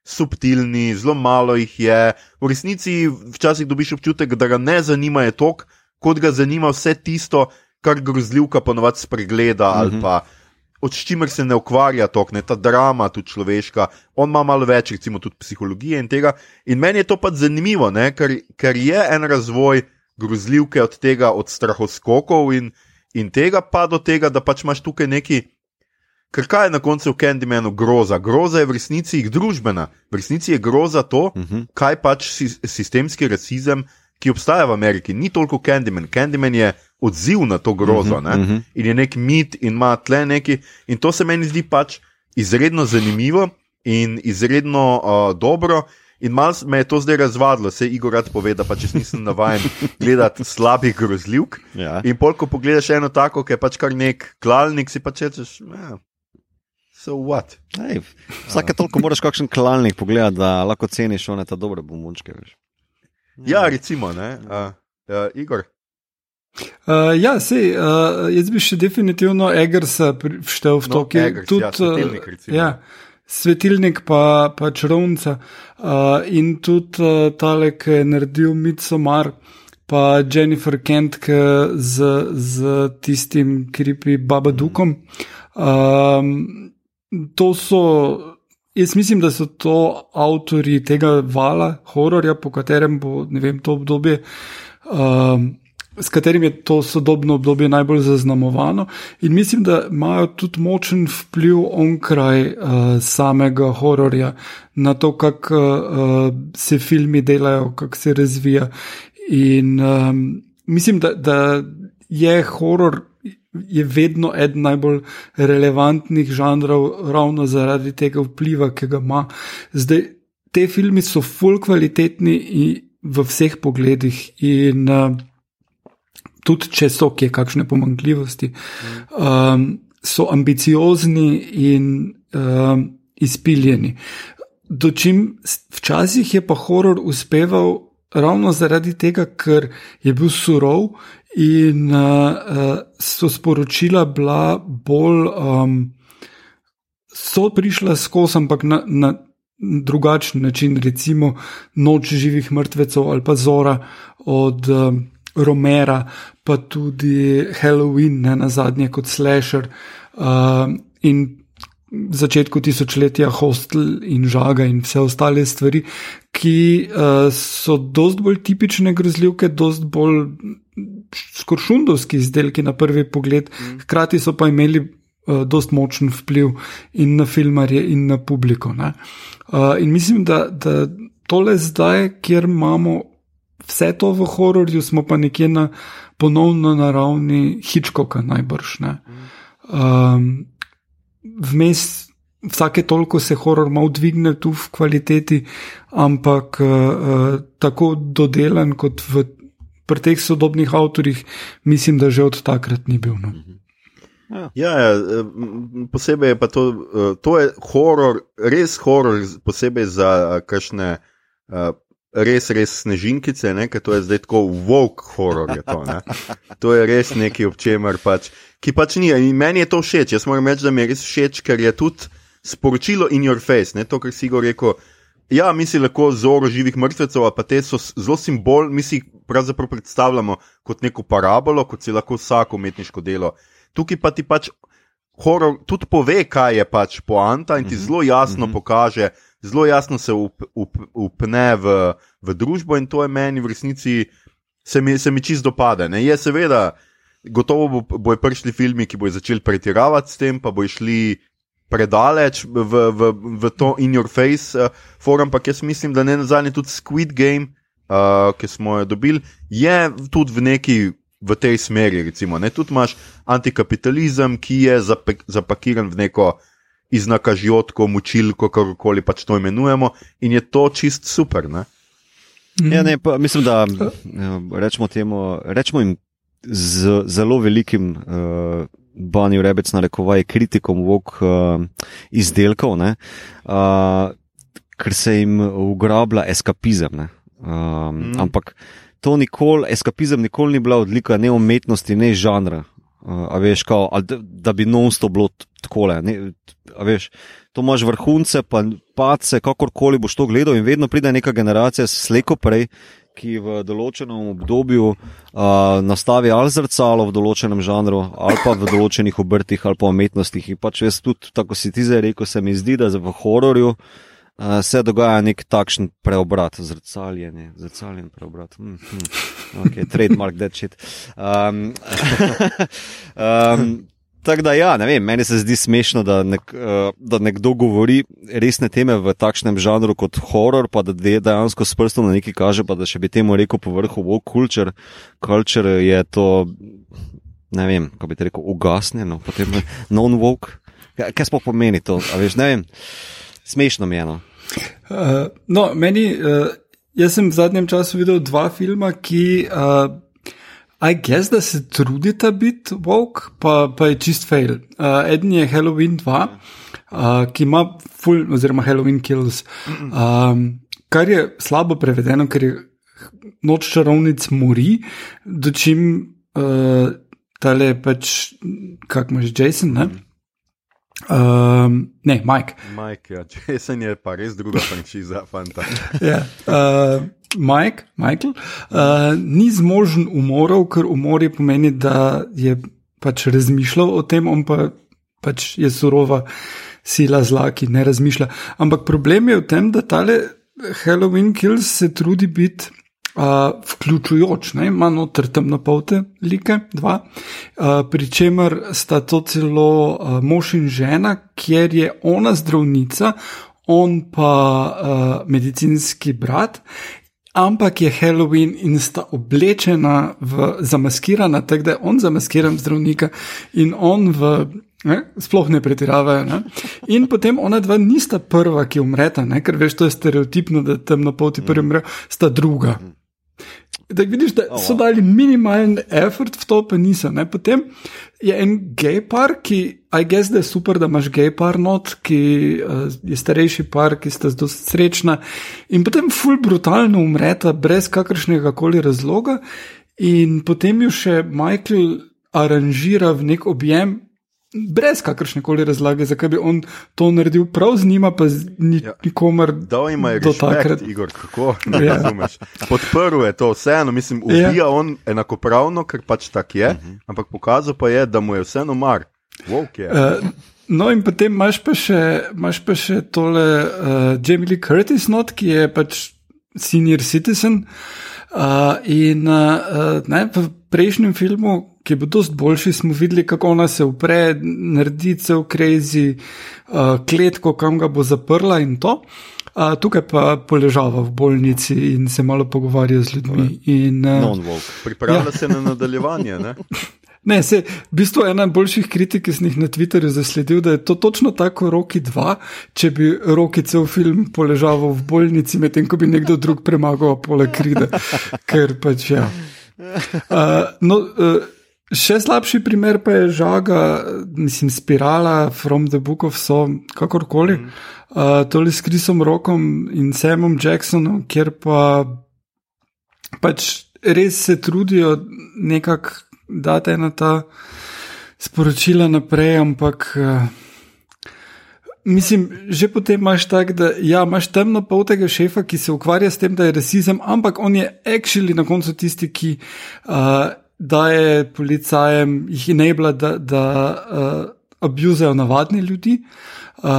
A: subtilni, zelo malo jih je. V resnici včasih dobiš občutek, da ga ne zanimajo tok, kot ga zanima vse tisto, kar grozljivka ponovadi spregleda uh -huh. ali pa. Od čimer se ne ukvarja tok, ne ta drama, tudi človeška, on ima malo več, recimo, tudi psihologije in tega. In meni je to pač zanimivo, ne, ker, ker je en razvoj grozljivke od tega, od strahoskokov in, in tega, pa do tega, da pač imaš tukaj neki. Ker kaj je na koncu v Candymanu groza? Groza je v resnici družbena, v resnici je groza to, uh -huh. kaj pač si, sistemski rasizem, ki obstaja v Ameriki, ni toliko Candyman. Candyman je odziv na to grozo uh -huh, uh -huh. in je nek mit in ima tle neki. In to se meni zdi pač izredno zanimivo in izredno uh, dobro. In malo me je to zdaj razvadilo, se Igor rad pove, da pač nisem navaden [laughs] gledati slabih grozljivk.
B: Ja.
A: In pol, ko pogledaš eno tako, ki je pač kar nek klalnik, si pač rečeš, ja, so what.
B: Ej, vsake toliko moraš kakšen klalnik pogledati, da lahko ceniš one ta dobre bombončke. Veš.
A: Ja, recimo, ne, uh, uh, Igor.
C: Uh, ja, sej, uh, jaz bi še definitivno Egersa pri- vštel v
A: No,
C: to, ki je
A: Eggers,
C: tudi
A: ja, svetilnik, recimo.
C: ja, svetilnik, pa, pa čarovnica. Uh, in tudi uh, tale, ki je naredil Midsommar, pa Jennifer Kent ki z, z tistim kripi Babadukom. Um, to so. Jaz mislim, da so to avtori tega vala, hororja, po katerem bo vem, to obdobje, um, s katerim je to sodobno obdobje najbolj zaznamovano. In mislim, da imajo tudi močen vpliv onkraj uh, samega hororja na to, kako uh, se filmi delajo, kako se razvija. In um, mislim, da, da je horor je vedno eden najbolj relevantnih žanrov, ravno zaradi tega vpliva, ki ga ima. Zdaj, te filmi so full kvalitetni v vseh pogledih in uh, tudi če so kje kakšne pomankljivosti, um, so ambiciozni in um, izpiljeni. Dočim včasih je pa horor uspeval ravno zaradi tega, ker je bil surov in uh, so sporočila bila bolj, um, so prišla skozi, ampak na, na drugačen način, recimo Noč živih mrtvecev ali pa Zora od um, Romera, pa tudi Halloween, ne na zadnje kot slasher. Uh, in začetku tisočletja Hostel in Žaga in vse ostale stvari, ki uh, so dost bolj tipične grozljivke, dost bolj skoršundovski izdelki na prvi pogled, mm. hkrati so pa imeli uh, dost močen vpliv in na filmarje in na publiko. Uh, in mislim, da, da tole zdaj, kjer imamo vse to v hororju, smo pa nekje na ponovno na ravni Hitchcocka najbrž. Um, vmes vsake toliko se horor malo dvigne tu v kvaliteti, ampak uh, tako dodelan kot v, pri teh sodobnih avtorjih, mislim, da že od takrat ni bil. No.
A: Ja, ja, eh, posebej je pa to, to je horor, res horor, posebej za kakšne uh, res, res snežinkice, ne, to je zdaj tako vok horor. Je to, to je res nekaj, ob čemer pač, ki pač ni. In meni je to všeč, jaz moram reči, da mi je res všeč, ker je tudi sporočilo in your face, ne to, kar si go rekel. Ja, mi si lahko zoro živih mrtvecev, pa te so zelo simbol, mi si pravzaprav predstavljamo kot neko parabolo, kot si lahko vsako umetniško delo. Tukaj pa ti pač horor tudi pove, kaj je pač poanta in ti mhm. zelo jasno mhm. pokaže, zelo jasno se up, up, upne v, v družbo in to je meni v resnici, se mi, se mi čisto dopade. Ne? Je seveda, gotovo bo, bojo prišli filmi, ki bojo začeli pretiravati s tem, pa bojo šli predaleč v, v, v to in your face uh, forum, ampak jaz mislim, da ne na zadnje tudi Squid Game, uh, ki smo jo dobili, je tudi v neki. V tej smeri, recimo, ne, tudi imaš antikapitalizem, ki je zapakiran v neko iznakažjotko, mučilko, kako koli pač to imenujemo, in je to čist super. Ne?
B: Ja, ne, pa, mislim, da ja, rečemo, temu, rečemo jim z zelo velikim uh, Bani Rebec narekovaj kritikom vok uh, izdelkov, ne, uh, ker se jim ugrablja eskapizem. Um, mm. Ampak to nikoli, eskapizem nikoli ni bila odlika ne umetnosti, ne žanra. Uh, veš, kao, da, da bi non-stop bilo tako. To imaš vrhunce, pa pace, kakorkoli boš to gledal, in vedno pride neka generacija, slejko prej, ki v določenem obdobju uh, nastavi ali zrcalo v določenem žanru, ali pa v določenih obrtih, ali pa umetnostih. In pač jaz tudi, tako si ti zdaj rekel, se mi zdi, da v hororju uh, se dogaja nek takšen preobrat, zrcaljenje, zrcaljen preobrat. Hm, hm. Okay, trademark, that shit. Um, um, [laughs] Tako da, ja, ne vem, meni se zdi smešno, da, nek, uh, da nekdo govori resne teme v takšnem žanru kot horor, pa da dejansko s prstom na neki kaže, pa da še bi temu rekel po vrhu woke culture. Culture je to, ne vem, kako bi te rekel, ugasnjeno, potem non-woke. Kaj sploh pomeni to? Veš, ne vem, smešno mi je. No,
C: uh, no meni, uh, jaz sem v zadnjem času videl dva filma, ki. Uh, I guess, da se trudita biti woke, pa, pa je čist fail. Uh, eden je Halloween 2, uh, ki ima full, oziroma Halloween kills, um, kar je slabo prevedeno, ker je noč čarovnic mori, dočim uh, tale pač, kak imaš Jason, ne? Um, ne, Mike.
A: Mike, ja, Jason je pa res druga franšiza, fanta.
C: ja. Uh, Mike, Michael, uh, ni zmožen umorov, ker umor je pomeni, da je pač razmišljal o tem, on pa pač je surova sila zla, ki ne razmišlja. Ampak problem je v tem, da tale Halloween Kills se trudi biti. Uh, vključujoč, ne, ima noter temnopolte like, dva, uh, pri čemer sta to celo uh, mož in žena, kjer je ona zdravnica, on pa uh, medicinski brat, ampak je Halloween in sta oblečena, v, zamaskirana, tako da je on zamaskiran zdravnika in on v. Ne, sploh ne pretiravajo. Ne? In potem ona dva nista prva, ki umreta, ne? ker veš, to je stereotipno, da temnopolti prvi umrejo, sta druga. Da vidiš, da so dali minimalen effort v to, pa niso. Ne? Potem je en gay par, ki, I guess, da je super, da imaš gay par not, ki uh, je starejši par, ki sta zelo srečna. In potem ful brutalno umreta, brez kakršnega koli razloga. In potem jo še Michael aranžira v nek objem, brez kakršne koli razlage, zakaj bi on to naredil, prav z njima, pa z ni, ja. nikomer.
A: Da, ima je do takrat. Igor, kako ne [laughs] ja. razumeš? Podprl je to vseeno, mislim, ja. ubija ja. on enakopravno, ker pač tak je, uh mhm. -huh. ampak pokazal pa je, da mu je vseeno mar. Wow, uh,
C: no, in potem imaš pa še, imaš pa še tole uh, Jamie Lee Curtis, not, ki je pač senior citizen. Uh, in uh, ne, prejšnjem filmu, ki je bil dosti boljši, smo videli, kako ona se upre, naredi cel crazy uh, kletko, kam ga bo zaprla in to. Uh, tukaj pa poležava v bolnici in se malo pogovarja z ljudmi. In,
A: uh, Pripravlja ja. se na nadaljevanje.
C: Ne, [laughs] se, v bistvu ena boljših kritik, ki sem jih na Twitterju zasledil, da je to točno tako Roki 2, če bi Roki cel film poležal v bolnici, medtem ko bi nekdo drug premagal poleg kride. Ker pač ja. Uh, no, uh, še slabši primer pa je žaga, mislim, spirala from the book of Song, kakorkoli. Uh, tole s Krisom Rokom in Samom Jacksonom, kjer pa pač res se trudijo nekako dati ena ta sporočila naprej, ampak uh, mislim, že potem imaš tak, da ja, imaš temno poltega šefa, ki se ukvarja s tem, da je rasizem, ampak on je actually na koncu tisti, ki uh, daje policajem, jih enabla, da, da uh, abuzajo navadne ljudi. Uh,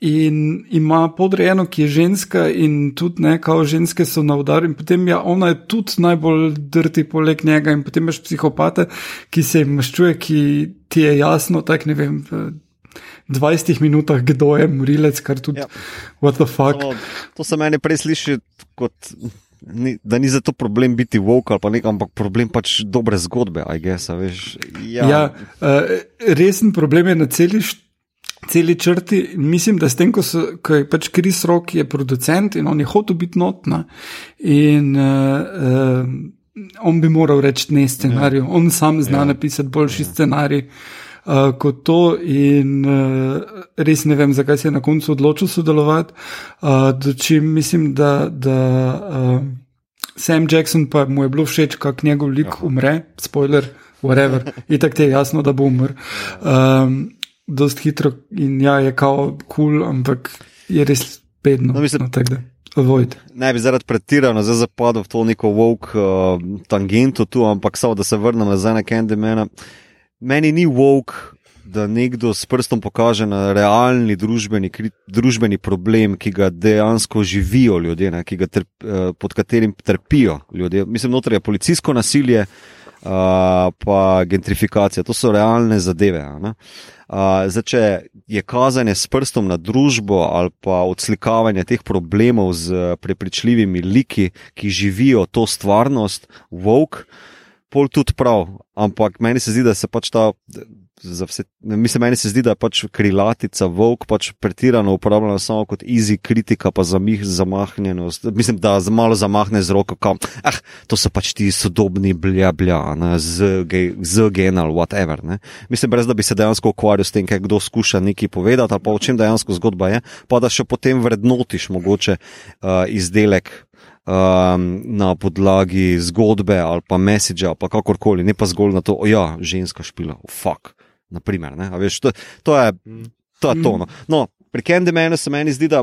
C: in ima podrejeno, ki je ženska, in tudi ne, kao ženske so na udaru, in potem ja, ona je tudi najbolj drti poleg njega, in potem imaš psihopate, ki se jim maščuje, ki ti je jasno, tak ne vem. V 20 minutah, kdo je morilec, kar tudi. Ja. What the fuck.
B: Samo, to se meni prej sliši kot. Ni, da ni zato problem biti vok ali pa nekaj, ampak problem pač dobre zgodbe, aj gesa, veš. Ja,
C: Ja, uh, resen problem je na celi, celi črti. Mislim, da s tem, ko, so, ko je pač Kris Rock, je producent in on je hotel biti notna. In uh, uh, on bi moral reči ne scenariju, ja. on sam zna ja. napisati boljši ja. scenarij. Uh, kot to, in uh, res ne vem, zakaj se je na koncu odločil sodelovati. Uh, Dočim mislim, da, da uh, Sam Jackson pa mu je bilo všeč, kako njegov lik Aha. umre, spoiler, whatever, in tako je jasno, da bo umrl. Um, dost hitro in ja, je kao kul, cool, ampak je res bedno.
B: No, mislim-
C: no, tako da, avoid.
B: ne bi zaradi pretirano zdaj zapadel v to neko vok uh, tangento tu, ampak samo da se vrnem nazaj na Candymana. Meni ni vok, da nekdo s prstom pokaže na realni družbeni, kri- družbeni problem, ki ga dejansko živijo ljudje, ne, ga trp, uh, pod katerim trpijo ljudje. Mislim, noter je policijsko nasilje. Uh, pa gentrifikacija, to so realne zadeve. Uh, zdaj, če je kazanje s prstom na družbo ali pa odslikavanje teh problemov z eh, prepričljivimi liki, ki živijo to stvarnost, vok, pol tudi prav. Ampak meni se zdi, da se pač ta. Vse, mislim, meni se zdi, da je pač krilatica Vok pač pretirano uporabljena samo kot easy kritika, pa za mih zamahnjenost. Mislim, da malo zamahne z roko, kam, ah, to so pač ti sodobni blja, blja, ne, z, ge- z gen ali whatever. Ne. Mislim, brez da bi se dejansko ukvarjal s tem, kaj kdo skuša nekaj povedati ali pa o čem dejansko zgodba je, pa da še potem vrednotiš mogoče uh, izdelek. Um, na podlagi zgodbe ali pa ali pa kakorkoli, ne pa zgolj na to, da ja, ženska špila, oh, fuck. Naprimer, ne, a veš, to, to je to. Je to no. no, pri Candymanu se meni zdi, da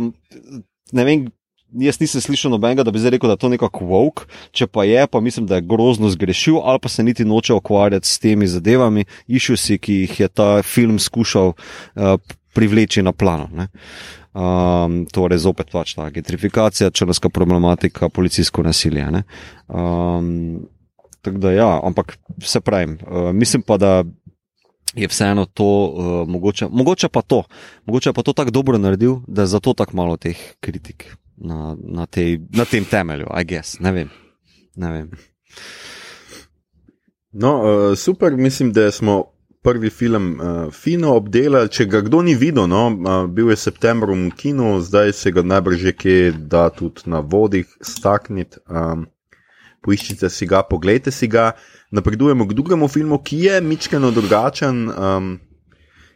B: ne vem. Jaz nisem slišal nobenega, da bi zdaj rekel, da je to nekako vok, če pa je, pa mislim, da je grozno zgrešil, ali pa se niti noče ukvarjati s temi zadevami, išusi, ki jih je ta film skušal uh, privleči na plano. Ne. Um, torej, zopet pač ta gentrifikacija, črnska problematika, policijsko nasilje. ne. Um, tako da, ja, ampak se pravim, uh, mislim pa, da je vseeno to, uh, mogoče, mogoče pa to, mogoče pa to tako dobro naredil, da je zato tako malo teh kritik na, na, tej, na tem temelju, I guess, ne vem. Ne vem.
A: No, uh, super, mislim, da smo prvi film uh, fino obdelali. Če ga kdo ni videl, no, uh, bil je september v kinu, zdaj se ga najbrž že kje da tudi na vodih stakniti. Um, poiščite si ga, pogledajte si ga. Napredujemo k drugemu filmu, ki je mičkeno drugačen. Um,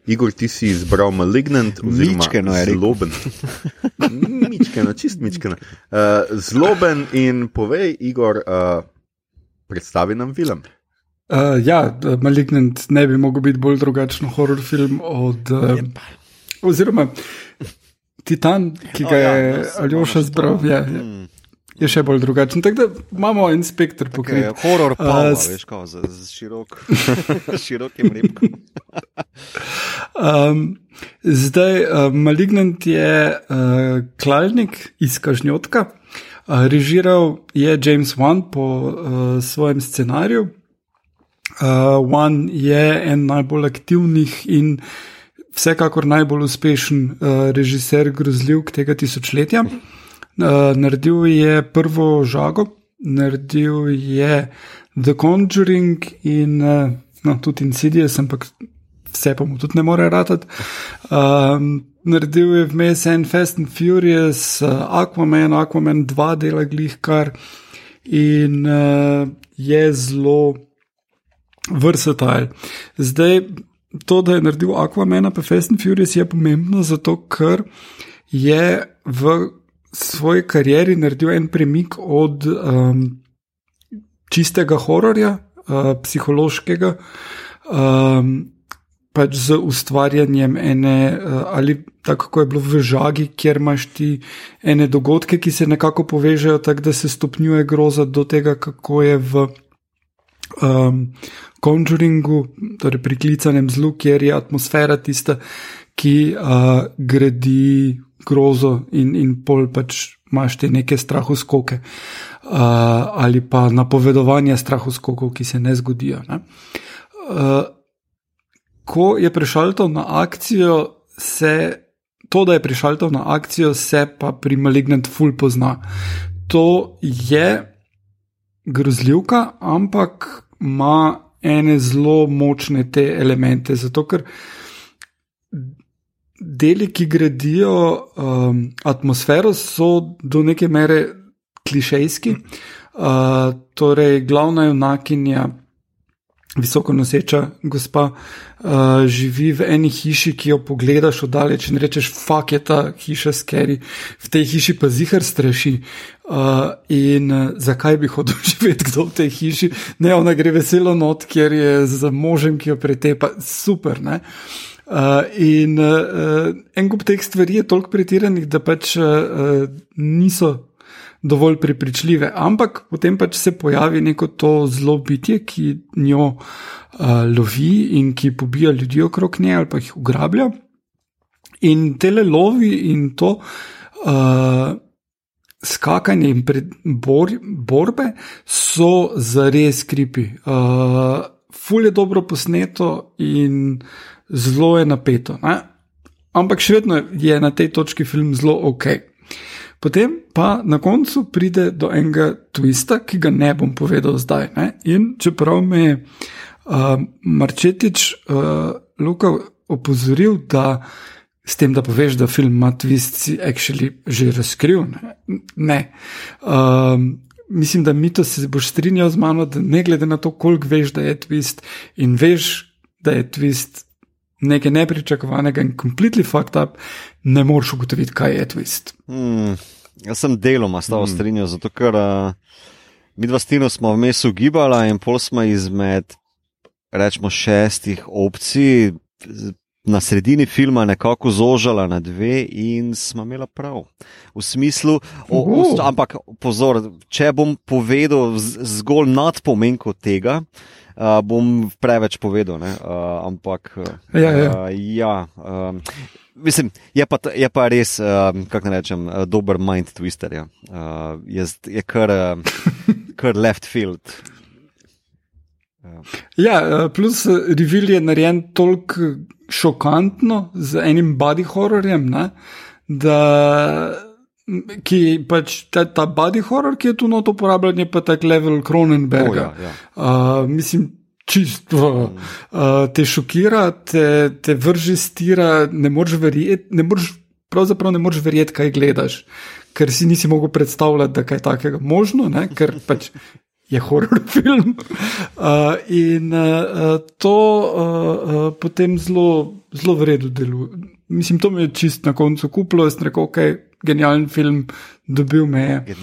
A: Igor, ti si izbral Malignant,
B: Mičkeno je
A: zloben. [laughs] mičkeno, čist mičkeno. Uh, zloben in povej, Igor, uh, predstavi nam film.
C: Uh, ja, Malignant ne bi mogel biti bolj drugačen horror film od. Uh, oziroma, Titan, ki ga
B: O, ja,
C: je
B: no, se
C: Aljoša zbral, je, je,
B: Mm.
C: je še bolj drugačen. Tako da imamo en spektr
B: Okay,
C: pokrit.
B: horor pa,
C: Uh, s-
B: veš, kao, z, z širok, [laughs] širokim repkom. [laughs]
C: Um, zdaj, uh, Malignant je uh, klalnik iz Kažnjotka, uh, režiral je James Wan po uh, svojem scenariju. Uh, Wan je en najbolj aktivnih in vsekakor najbolj uspešen uh, režiser grozljivk tega tisočletja. Uh, naredil je prvo žago, naredil je The Conjuring in uh, no, tudi Insidious, ampak vse pa mu tudi ne more ratati. Um, naredil je vmes en Fast and Furious, uh, Aquaman, Aquaman 2 dela glih kar in uh, je zelo versatile. Zdaj, to, da je naredil Aquaman, pa Fast and Furious je pomembno zato, ker je v svoji karieri naredil en premik od um, čistega hororja, uh, psihološkega, um, pač z ustvarjanjem ene, uh, ali tako kot je bilo v žagi, kjer imaš ti ene dogodke, ki se nekako povežejo, tako da se stopnjuje groza do tega, kako je v. Um, Conjuringu, torej priklicanem zlu, kjer je atmosfera tista, ki uh, gradi grozo in, in pol pač imaš te neke strahoskoke uh, ali pa napovedovanje strahoskokov, ki se ne zgodijo. Ne? Uh, ko je prišel to na akcijo, se to, da je prišel to na akcijo, se pa pri Malignant Full pozna. To je grozljivka, ampak ima ene zelo močne te elemente, zato ker deli, ki gradijo um, atmosfero, so do neke mere klišejski. Uh, torej, glavna junakinja, visoko noseča gospa, uh, živi v eni hiši, ki jo pogledaš oddaleč in rečeš: Fak je ta hiša skeri, v tej hiši pa zihar straši. Uh, in uh, zakaj bi hodil [laughs] živeti kdo v tej hiši? Ne, ona gre veselo not, ker je z možem, ki jo pretepa, super. Ne? Uh, in uh, en kup teh stvari je toliko pretiranih, da pač uh, niso dovolj prepričljive, ampak potem pač se pojavi neko to zelo bitje, ki njo uh, lovi in ki pobija ljudi okrog nje ali pa jih ugrablja. In tele lovi in to. Uh, Skakanje in bor, borbe so zares kripi. Uh, ful je dobro posneto in zelo je napeto. Ne? Ampak še vedno je na tej točki film zelo ok. Potem pa na koncu pride do enega twista, ki ga ne bom povedal zdaj. Ne? In čeprav me je uh, Marčetič uh, Luka opozoril, da s tem, da poveš, da film ima twist, si actually že razkril. Ne. ne. Um, mislim, da mi to se boš strinjal z mano, da ne glede na to, koliko veš, da je twist in veš, da je twist nekaj nepričakovanega in completely fucked up, ne moreš ugotoviti, kaj je twist.
B: Hmm, jaz sem deloma s to hmm. strinjal, zato ker uh, mi dva stino smo vmes ugibala in pol smo izmed, rečemo, šestih opcij. Na sredini filma nekako zožala na dve, in smo imeli prav. V smislu, o, o, ampak pozor, če bom povedal zgolj nadpomenko tega, uh, uh, bom preveč povedal. Uh, ampak,
C: ja, ja.
B: Uh, ja um, mislim, je pa, je pa res, um, kako naj rečem, uh, dober mind twister. Ja. Uh, je, je kar, uh, [laughs] kar left field.
C: Ja, plus revil je narejen toliko šokantno z enim body horrorjem, ne, da ki pač ta, ta body horror, ki je tu noto uporabljen, je pa tak level Kronenberga.
B: Oh, ja, ja.
C: uh, mislim, čisto uh, te šokira, te, te vrži stira, ne moreš verjeti, ne moreš, pravzaprav ne moreš verjeti, kaj gledaš, ker si nisi mogel predstavljati, da je kaj takega možno, ne? ker pač. Je horor [laughs] film. Uh, in uh, to uh, uh, potem zelo, zelo vredno deluje. Mislim, to mi je čist na koncu kuplo, jaz rekel, ok, genijalen film, dobil me je.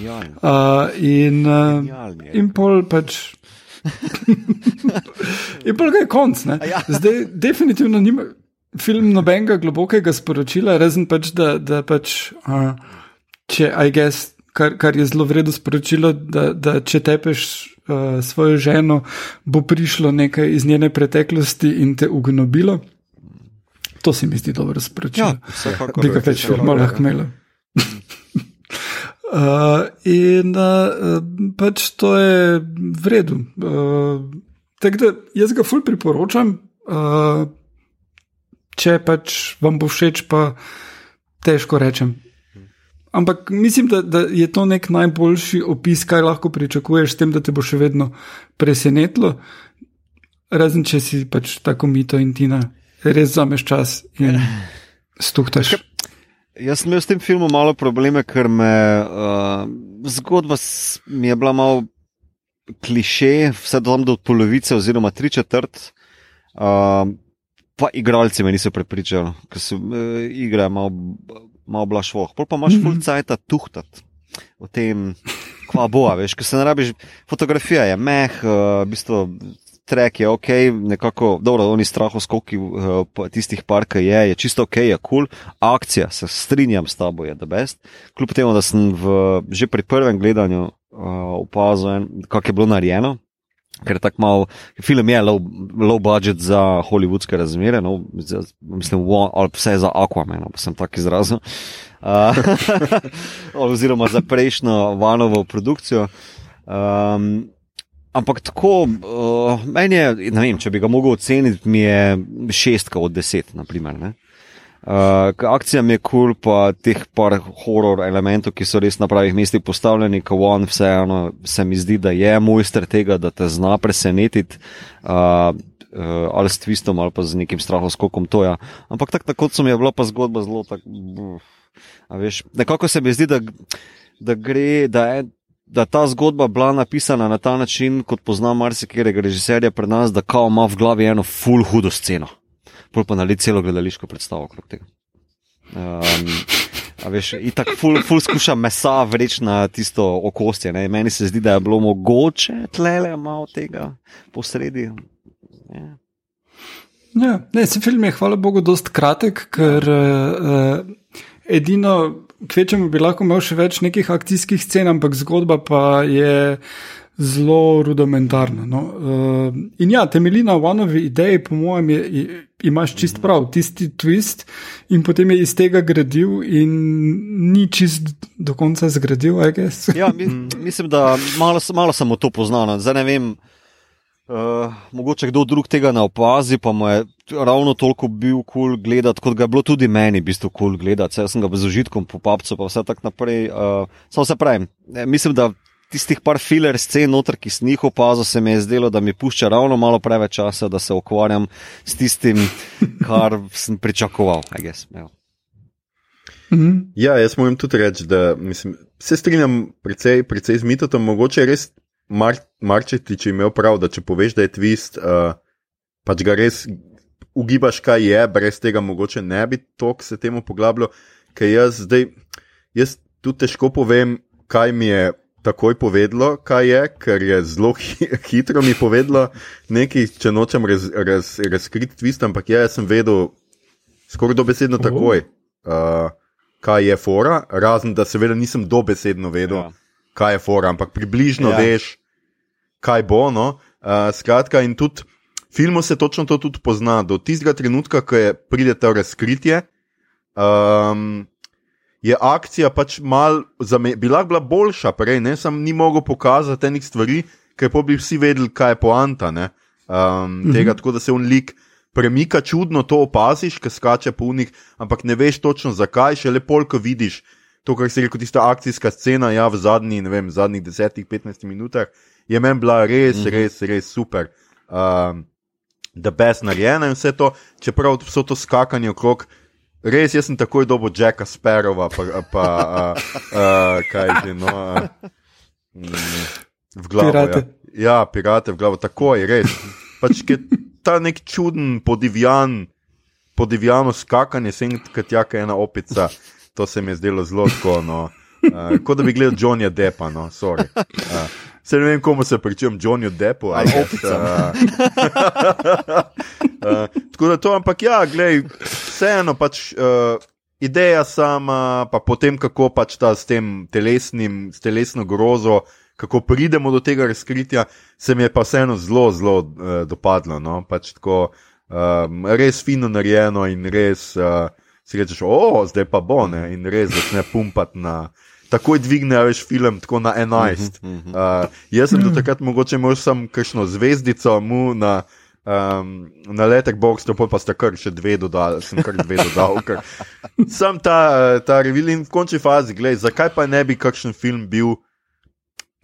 C: Uh, in uh, in pol pač. [laughs] in pol ga je konc. Ja. Zdaj, definitivno nima film nobenega globokega sporočila, razen pač, da, da pač, uh, če, I guess, kar, kar je zelo vredno sporočilo, da, da če tepeš. Uh, svojo ženo bo prišlo nekaj iz njene preteklosti in te ugnobilo. To se mi zdi dobro sporočilo.
B: Ja,
C: bi ga več filmov lahko imelo. Uh, [laughs] in uh, pač to je v redu. Uh, Tako da jaz ga fulj priporočam, uh, če pač vam bo všeč, pa težko rečem. Ampak mislim, da, da je to nek najboljši opis, kaj lahko pričakuješ, s tem, da te bo še vedno presenetilo. razen če si pač tako mito in tina, res zameš čas in [laughs] stuhtaš.
B: Jaz sem imel s tem filmom malo probleme, ker me uh, zgodba mi je bila malo kliše, vse do, do polovice, oziroma tri četrt. Uh, pa igralci me niso prepričali, ker so uh, igre malo, malo blašvo. Pol pa imaš mm -hmm. full cajt tuhtat o tem, kva bo, veš, ker se ne rabiš. Fotografija je meh, uh, v bistvu trek je ok, nekako, dobro, oni straho skoki uh, tistih parka je, je čisto ok, je kul, cool. akcija, se strinjam s tabo, je the best. Kljub temu, da sem v, že pri prvem gledanju uh, opazil, kako je bilo narejeno. Ker je tako malo, film je low, low budget za hollywoodske razmere, no, za, mislim, ali vse za Aquaman, pa sem tako izrazil. Uh, [laughs] oziroma za prejšnjo vanovo produkcijo. Um, Ampak tako, uh, meni je, ne vem, če bi ga mogel oceniti, mi je šestka od deset, naprimer. Uh, akcija mi je kul, cool, pa teh par horor elementov, ki so res na pravih mestih postavljeni, ko on vseeno se mi zdi, da je mojster tega, da te zna presenetiti. Uh, Uh, ali s twistom, ali pa z nekim strahom, skokom to je. Ja. Ampak tako tak, so mi je bila pa zgodba zelo tako. Nekako se mi zdi, da, da gre, da je da ta zgodba bila napisana na ta način, kot pozna marsikega režiserja pri nas, da kao ima v glavi eno full hudo sceno. Pol pa nali celo gledališko predstavo okrog tega. Um, a veš, in tako ful, ful skuša mesa vreči na tisto okostje. Ne? Meni se zdi, da je bilo mogoče tlele malo tega posredi.
C: Ja. Ja, ne, se film je, hvala Bogu, dost kratek, ker uh, edino kvečemu bi lahko imel še več nekih akcijskih scen, ampak zgodba pa je zelo rudimentarna. No. Uh, in ja, temelji na Vanovi ideji, po mojem, je, je, imaš čist prav, tisti twist, in potem je iz tega gradil, in ni čist do konca zgradil, aj gess.
B: ja, mi, mislim, da malo, malo samo to poznano. Zdaj ne vem. Uh, mogoče kdo drug tega ne opazi, pa mu je ravno toliko bil kul cool gledati, kot ga je bilo tudi meni, v bistvu kul cool gledati. Jaz sem ga z užitkom po papcu, pa vse tako naprej. Uh, Samo se pravim, mislim, da tistih par filer scen noter, ki sem jih opazil, se mi je zdelo, da mi pušča ravno malo preveč časa, da se ukvarjam s tistim, kar sem pričakoval.
A: Mhm. Ja, jaz moram tudi reči, da mislim, se strinjam precej, precej z mitotom, mogoče res Mar Marčetič imel prav, da če poveš, da je twist, uh, pač ga res ugibaš, kaj je, brez tega mogoče ne bi tok se temu poglabljal, ker jaz zdaj, jaz tudi težko povem, kaj mi je takoj povedalo, kaj je, ker je zelo [laughs] hi hitro mi povedalo nekaj, če nočem raz, raz, razkriti twist, ampak ja, jaz sem vedel skoraj dobesedno takoj, uh, kaj je fora, razen da seveda nisem dobesedno vedel. Ja kaj je fora, ampak približno ja. veš, kaj bo. No? Uh, skratka, in tudi filmu se točno to tudi pozna. Do tistega trenutka, ko je pride to razkritje, um, je akcija pač mal, bila, bila boljša, prej ne, sem ni mogel pokazati enih stvari, ker pa bi vsi vedeli, kaj je poanta. Um, mhm. Tega, tako da se on lik. Premika čudno to opaziš, ker skače po unih, ampak ne veš točno zakaj, še lepo, ko vidiš, to, kar si rekel, tista akcijska scena, ja, v zadnji, ne vem, zadnjih 10-15 minutah, je meni bila res, mm -hmm. res, res super. Um, da best narejena in vse to, čeprav so to skakanje okrog. Res, jaz sem takoj dobil Jacka Sparrowa, pa, pa uh, uh, kaj že, no, uh, v glavu. Pirate. Ja. ja, pirate v glavu, takoj, res. Pač, ta nek čuden, podivjan, podivjano skakanje, sem kot jaka ena opica to se mi je zdelo zelo tako. No. Uh, kot da bi gledal Johnnyja Deppa, no, sorry. Uh, se ne vem, komu se pričujem, Johnnyju Deppu ali opicam. Uh, uh, tako da to, ampak ja, gledaj, vseeno pač. Uh, Ideja sama, pa potem, kako pač ta s tem telesnim, s telesno grozo, kako pridemo do tega razkritja, se mi je pa vseeno zelo, zelo uh, dopadlo. No? Pač tako, um, res fino narejeno in res. Uh, si rečeš, o, zdaj pa bo ne in res začne pumpati na. Takoj dvigne več film, tako na 11. Uh, jaz sem do takrat mogoče imel samo kakšno zvezdico mu na, um, na letek box, to pa sta kar še dve dodal, sem kar dve dodal. Kar. Sam ta, ta revil in v končni fazi, gledaj, zakaj pa ne bi kakšen film bil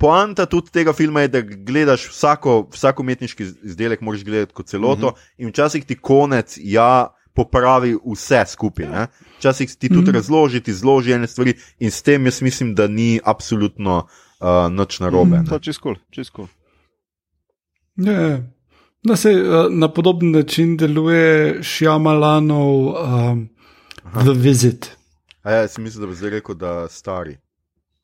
A: poanta tudi tega filma je, da gledaš vsako, vsako umetniški izdelek, moraš gledati kot celoto, uh -huh. in včasih ti konec, ja, popravi vse skupaj. Ne? Včasih ti tudi uh -huh. razloži, ti zloži ene stvari, in s tem jaz mislim, da ni absolutno uh, nič narobe.
B: -huh. To je čisto, čisto.
C: Ja, na, se, na podoben način deluje Šjamalanov um, The Visit.
A: A ja, sem mislil, da bi zdaj rekel, da stari.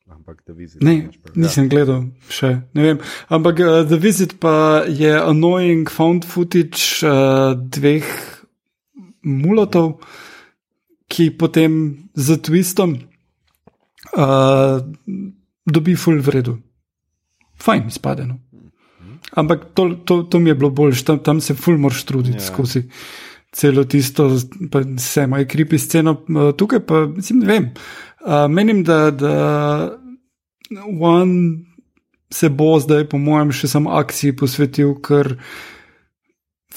A: Ampak The Visit.
C: Ne, ja. nisem gledal še. Ampak uh, The Visit pa je annoying found footage uh, dveh mulotov, ki potem z twistom uh, dobi full vredno. Fajn, izpadeno. Ampak to, to, to mi je bilo boljše, tam, tam se ful moraš truditi yeah. Ja. skozi celo tisto, pa vse moj kripi sceno. Tukaj pa, mislim, ne vem. Uh, menim, da, da One se bo zdaj, po mojem, še samo akciji posvetil, ker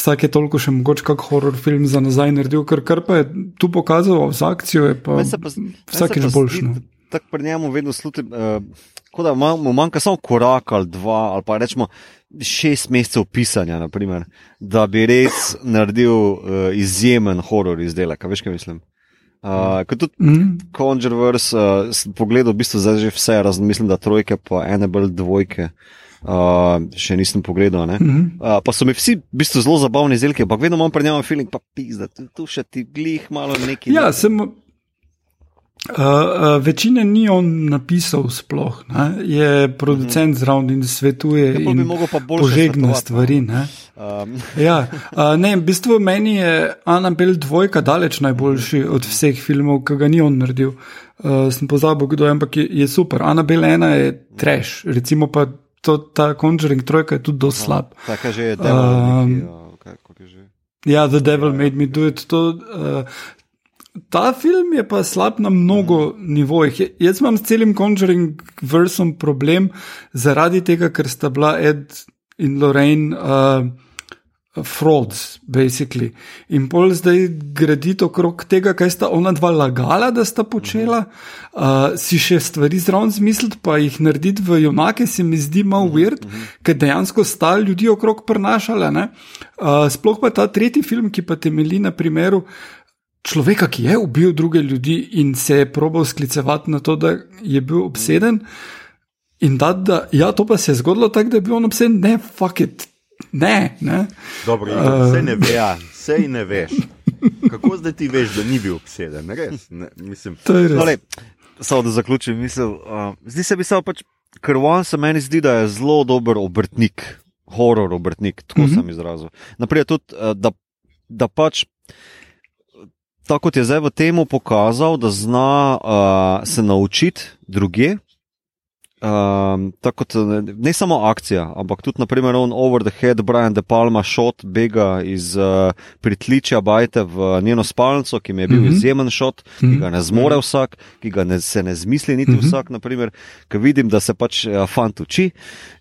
C: vsake toliko še mogoče kak horror film za nazaj naredil, ker kar pa je tu pokazal z akcijo, je pa, pa vsake že boljši. No.
B: Tako pri njemu vedno slutim. Uh, Kot da mu manjka samo korak ali dva, ali pa rečemo šest mesecev pisanja, naprimer, da bi res naredil uh, izjemen horor izdelek. Veš, kaj mislim? Uh, kot tudi mm. Conjureverse, uh, pogledal v bistvu zdaj že vse, razen mislim, da trojke, pa ene bolj dvojke. Uh, še nisem pogledal. Mm -hmm. uh, pa so mi vsi v bistvu zelo zabavni izdelki, ampak vedno imam pri njem feeling, pa pizda, tu, tu še ti glih malo nekaj.
C: Ja, sem, Uh, uh, večine ni on napisal, sploh ne? je producent mm. zraven in svetuje. Ja, in požegne stvari. Um. [laughs] ja, uh, ne, v bistvu meni je Anabel dvojka daleč najboljši od vseh filmov, ki ga ni on naredil. Uh, sem pozabil, kdo je, ampak je, je super. Anabel ena je trash, recimo pa to, ta Conjuring trojka je tudi dosti slab.
B: Tako že je, da je.
C: Ja, The Devil Made Me Do It. To, uh, Ta film je pa slab na mnogo nivojih. Jaz imam s celim Conjuring versom problem zaradi tega, ker sta bila Ed in Lorraine uh, frauds, basically. In pol zdaj graditi okrog tega, kaj sta ona dva lagala, da sta počela, uh, si še stvari zraven zmisliti, pa jih narediti v junake, se mi zdi malo weird, ker dejansko sta ljudi okrog prenašala. Uh, sploh pa ta tretji film, ki pa temelji na primeru človeka, ki je ubil druge ljudi in se je probal sklicevati na to, da je bil obseden. In da, da ja, to pa se je zgodilo tako, da je bil on obseden, ne, fuck it, ne. ne.
A: Dobro, uh, vse ne ve, vse ja, ne veš. Kako zdaj ti veš, da ni bil obseden? Res, ne, mislim,
C: to je res.
B: No, samo da zaključim, misel, uh, zdi se mi samo pač, ker on se meni zdi, da je zelo dober obrtnik, horor obrtnik, tako mm -hmm. sem izrazil. Naprej tudi, uh, da, da pač tako kot je zdaj v tem pokazal, da zna uh, se naučiti druge. Um, tako kot ne samo akcija, ampak tudi, naprimer, on over the head, Brian De Palma, šot, bega iz uh, pritličja Bajte v njeno spalnico, ki mi je bil mm -hmm. izjemen šot, ki mm -hmm. ga ne zmore vsak, ki ga ne, se ne zmisli niti mm -hmm. vsak, naprimer, ker vidim, da se pač uh, fant uči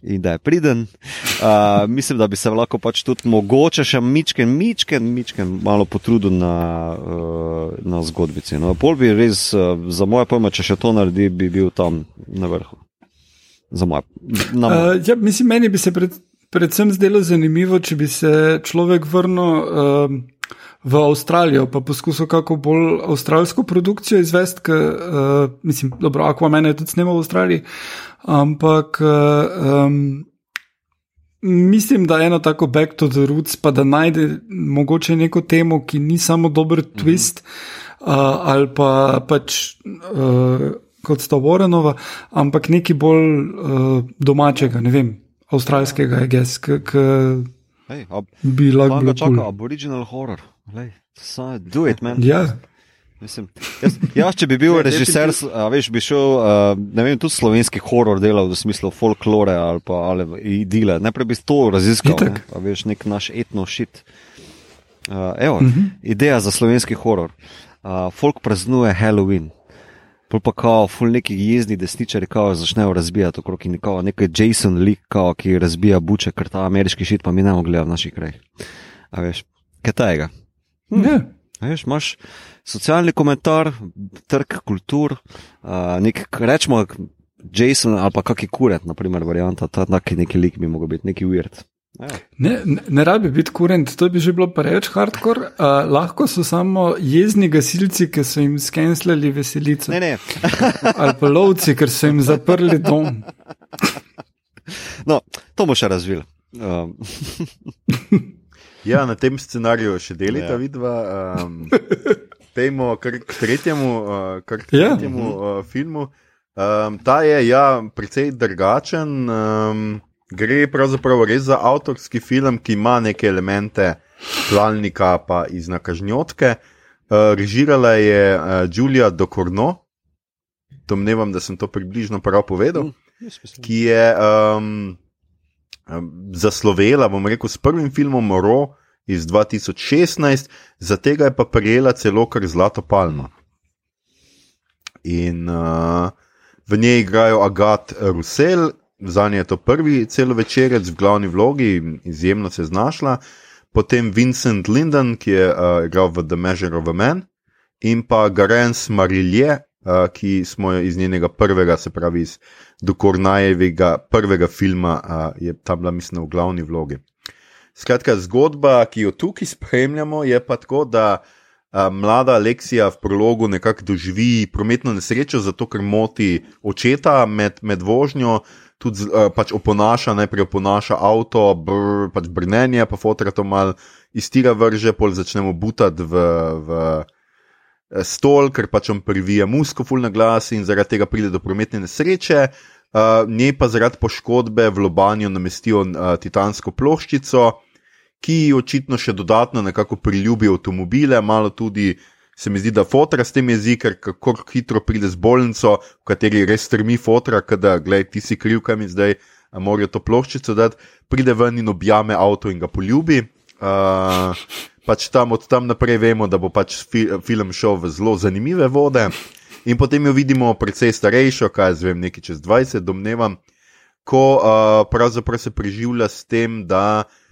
B: in da je priden. Uh, mislim, da bi se lahko pač tudi mogoče še mičken, mičken, mičken malo potrudil na, uh, na zgodbici. No, pol bi res, uh, za moje pojme, če še to naredi, bi bil tam na vrhu za moj. Uh,
C: ja, mislim, meni bi se pred, predvsem zdelo zanimivo, če bi se človek vrnil uh, v Avstralijo, pa poskusil kako bolj avstralsko produkcijo izvesti, ker uh, mislim, dobro, Aquaman je tudi snimal v Avstraliji, ampak. Uh, um, Mislim, da je eno tako back to the roots, pa da najde mogoče neko temo, ki ni samo dober twist, mm -hmm. uh, ali pa pač uh, kot sta Warrenova, ampak nekaj bolj uh, domačega, ne vem, avstralskega, gess, ki bi lahko bil.
B: Čaka, aboriginal horror, do it, man.
C: Ja.
B: Mislim, jaz, jaz, če bi bil [laughs] režiser, veš, bi šel, uh, ne vem, tudi slovenski horor delal v smislu folklore ali pa ali idile. Najprej bi to raziskal, ne, pa veš, nek naš etno šit. Uh, evo, uh mhm. -huh. Ideja za slovenski horor. Uh, folk praznuje Halloween. Pol pa kao, ful neki jezni desničari, kao začnejo razbijati okrog in kao nekaj Jason Lee, kao, ki razbija buče, ker ta ameriški šit pa mi ne mogli v naših krajih. A veš, kaj tega?
C: Hm. Ne.
B: A veš, imaš socialni komentar, trg kultur, uh, nek, rečemo, Jason ali pa kakšen kuret, naprimer, varianta, ta taki neki lik bi mogel biti, neki weird. Ja.
C: Ne, ne, ne rabi biti kurent, to bi že bilo preveč hardcore. Uh, lahko so samo jezni gasilci, ki so jim skenslali veselico.
B: Ne, ne. [laughs]
C: Ali pa lovci, ker so jim zaprli dom.
B: No, to bo še razvil. Um,
A: Ja, na tem scenariju še delita
B: Ja.
A: ja. vidva. Um, Pejmo kar k tretjemu, uh, kar k
C: Ja.
A: tretjemu uh, filmu. Um, ta je ja, precej drugačen. Um, gre pravzaprav res za avtorski film, ki ima neke elemente klalnika pa iz nakažnjotke. Uh, režirala je uh, Julia Dokorno, domnevam, da sem to približno prav povedal ki je um, um, zaslovela, bom rekel, s prvim filmom Ro iz 2016, za tega je pa prejela celo kar zlato palmo. In uh, v njej igrajo Agat Rusel, za nje je to prvi celovečerec v glavni vlogi, izjemno se je znašla, potem Vincent Linden, ki je uh, igral v The Measure of a Man, in pa Garens Marilje, uh, ki smo jo iz njenega prvega, se pravi iz Dukornajevega prvega filma, uh, je tam bila, mislim, v glavni vlogi. Skratka, zgodba, ki jo tukaj spremljamo, je pa tako, da a, mlada Aleksija v prologu nekako doživi prometno nesrečo, zato ker moti očeta med, med vožnjo, tudi a, pač oponaša, najprej oponaša avto, br, pač brnenje, pa fotra to mal iz tira vrže, pol začnemo butati v. v eh, Stol, ker pač on privija musko, fulna glas in zaradi tega pride do prometne nesreče, uh, njej pa zaradi poškodbe v lobanju namestijo uh, titansko ploščico, ki ji očitno še dodatno nekako priljubi avtomobile, malo tudi se mi zdi, da fotra s tem jezi, ker kako hitro pride z bolnico, v kateri res strmi fotra, da gledaj, ti si kriv, kaj mi zdaj morajo to ploščico dati, pride ven in objame avto in ga poljubi. Uh, pač tam od tam naprej vemo, da bo pač fi, film šel v zelo zanimive vode. In potem jo vidimo precej starejšo, kaj jaz vem, nekaj čez 20, domnevam, ko uh, pravzaprav se preživlja s tem, da uh,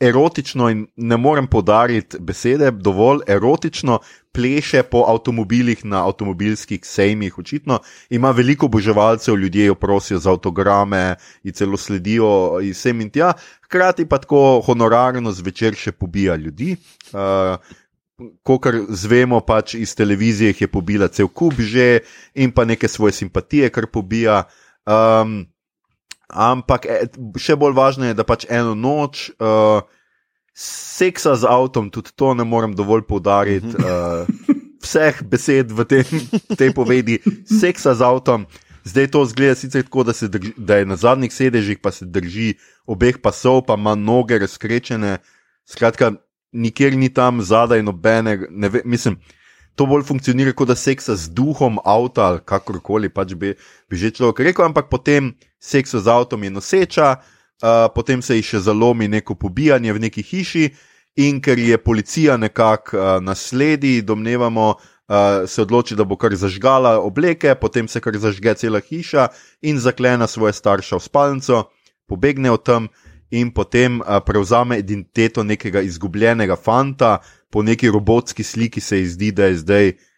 A: erotično in ne morem podariti besede, dovolj erotično pleše po avtomobilih na avtomobilskih sejmih. Očitno ima veliko oboževalcev, ljudje jo prosijo za avtograme in celo sledijo iz sem in tja, hkrati pa tako honorarno zvečer še pobija ljudi. Uh, Kokar zvemo, pač iz televizije je pobila cel kup že in pa neke svoje simpatije, kar pobija. Um, ampak e, še bolj važno je, da pač eno noč uh, seksa z avtom, tudi to ne morem dovolj poudariti. Uh, vseh besed v tem, tej povedi, seksa z avtom. Zdaj to zgleda sicer tako, da, drži, da je na zadnjih sedežih, pa se drži obeh pasov, pa ima noge razkrečene. Skratka, nikjer ni tam zadaj nobene, ne ve, mislim. To bolj funkcionira kot da seksa z duhom avta kakorkoli pač bi, bi že človek rekel, ampak potem seksa z avtom je noseča, uh, potem se ji še zalomi neko pobijanje v neki hiši in ker je policija nekako uh, nasledi, domnevamo, uh, se odloči, da bo kar zažgala obleke, potem se kar zažge cela hiša in zaklene svoje starše v spalnico, pobegne od tam in potem uh, prevzame identiteto nekega izgubljenega fanta, po neki robotski sliki se ji zdi, da je zdaj, uh,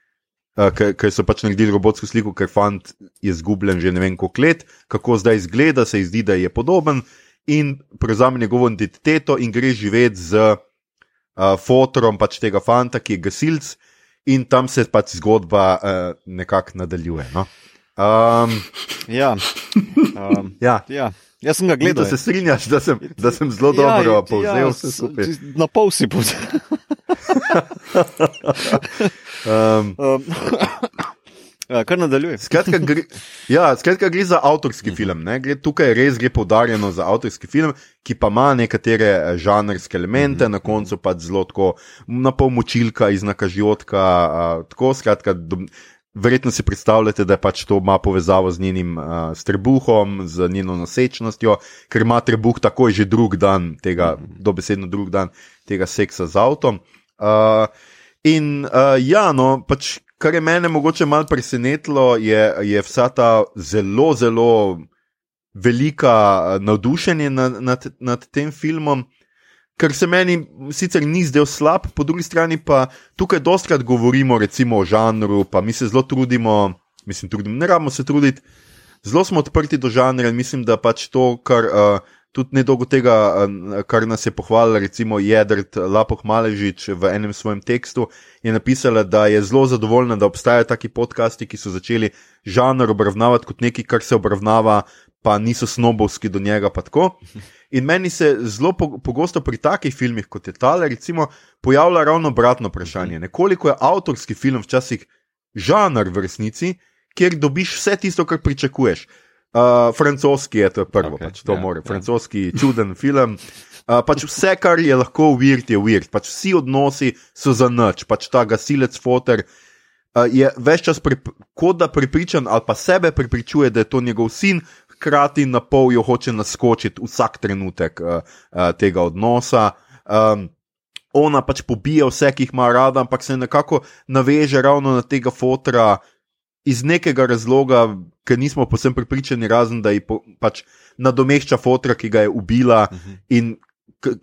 A: ker so pač naredili robotsko sliko, ker fant je izgubljen že ne vem koliko let, kako zdaj izgleda, se zdi, da je podoben in prevzame njegovo identiteto in gre živeti z uh, fotorom pač tega fanta, ki je gasilc, in tam se pač zgodba uh, nekako nadaljuje. No? Um,
B: Ja. Um,
A: ja.
B: ja. Jaz sem ga
A: Gledal, da se strinjaš, da sem, da sem zelo dobro ja, povzel vse
B: s-
A: skupaj.
B: Na pol si povzel. [laughs]
A: Um,
B: Um, ja, kar nadaljuje.
A: Skratka, gre, ja, skratka, gre za avtorski film. Ne? Gre, tukaj res gre poudarjeno za avtorski film, ki pa ima nekatere eh, žanrske elemente, na koncu pa zelo tako na pol močilka iz nakažjotka. a, Tako, skratka, dom, verjetno si predstavljate, da pač to ima povezavo z njenim a, s trebuhom, z njeno nosečnostjo, ker ima trebuh takoj že drug dan, tega, dobesedno drug dan tega seksa z avtom. Uh, In uh, ja, no, pač, kar je mene mogoče malo presenetilo, je, je vsa ta zelo, zelo velika eh, navdušenje nad, nad, nad tem filmom, ker se meni sicer ni zdel slab, po drugi strani pa tukaj dostkrat govorimo recimo o žanru, pa mi se zelo trudimo, mislim, trudimo, ne rabimo se truditi. zelo smo odprti do žanra in mislim, da pač to, kar uh, tudi nedolgo tega, uh, kar nas je pohvalila, recimo Jedrt Lapoh Maležič v enem svojem tekstu, je napisala, da je zelo zadovoljna, da obstajajo taki podcasti, ki so začeli žanr obravnavati kot nekaj, kar se obravnava, pa niso snobovski do njega. In meni se zelo pogosto pri takih filmih, kot je tale, recimo, pojavlja ravno obratno vprašanje. Nekoliko je avtorski film včasih žanr v resnici, kjer dobiš vse tisto, kar pričakuješ. Uh, francoski je to prvo, okay, pač to yeah, ja, more. Ja. Francoski yeah. čuden film. Uh, pač vse, kar je lahko uvirt, je uvirt. Pač vsi odnosi so za noč. Pač ta gasilec fotor uh, je več čas kot da pripričan ali pa sebe pripričuje, da je to njegov sin, hkrati na pol jo hoče naskočiti vsak trenutek uh, uh, tega odnosa. Um, ona pač pobija vse, ki jih ima rada, ampak se nekako naveže ravno na tega fotora iz nekega razloga, ker nismo posem pripričani, razen da ji po, pač nadomešča fotra, ki ga je ubila uh mhm. -huh. in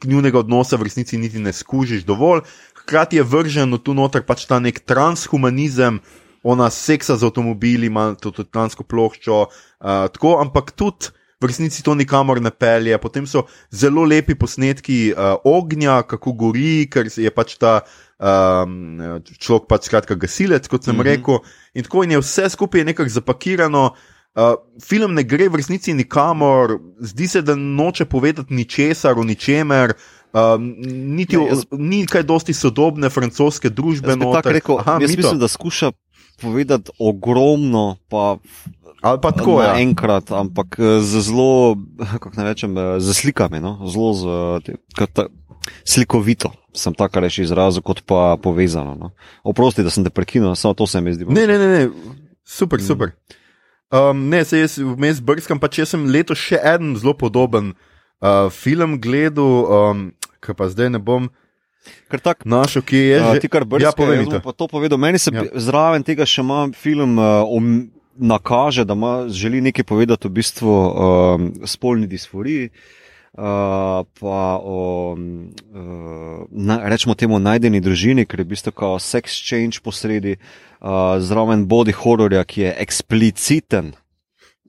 A: njunega odnosa v resnici niti ne skužiš dovolj. Hkrati je vrženo tu noter pač ta nek transhumanizem, ona seksa z avtomobili, ima tudi transko ploščo, uh, tako, ampak tudi. V resnici to nikamor ne pelje. Potem so zelo lepi posnetki uh, ognja, kako gori, ker je pač ta um, človek pač skratka gasilec, kot sem mm -hmm. rekel. In tako in je vse skupaj nekako zapakirano. Uh, film ne gre v resnici nikamor, zdi se, da noče povedati ničesar o ničemer. Uh, niti, ne, jaz, ni kaj dosti sodobne francoske družbe.
B: Jaz, rekel, Aha, jaz mislim, da skuša povedati ogromno, pa,
A: pa tako je.
B: Ja. Enkrat, ampak eh, z zelo, [laughs] kako naj rečem, eh, z slikami, no? zelo z, te, slikovito sem tako reči izrazil, kot pa povezano. No. Oprosti, da sem te prekinil, samo to se mi zdi.
A: Ne, ne, ne, ne. super, mm. super. Um, ne, se jaz vmes brskam, pa če sem letos še en zelo podoben uh, film gledal, um, ki pa zdaj ne bom.
B: Ker tako
A: našo, ki je že.
B: Uh, ti kar brskaš, ja, povem. Pa to povedal, meni se ja. zraven tega še ima film. Uh, om, Nakaže, da ima, želi nekaj povedati o bistvu, um, spolni disforiji, uh, pa o, uh, na, rečemo temu, najdeni družini, ker je v bistvu kao sex change posredi, uh, zraven body horrorja, ki je ekspliciten.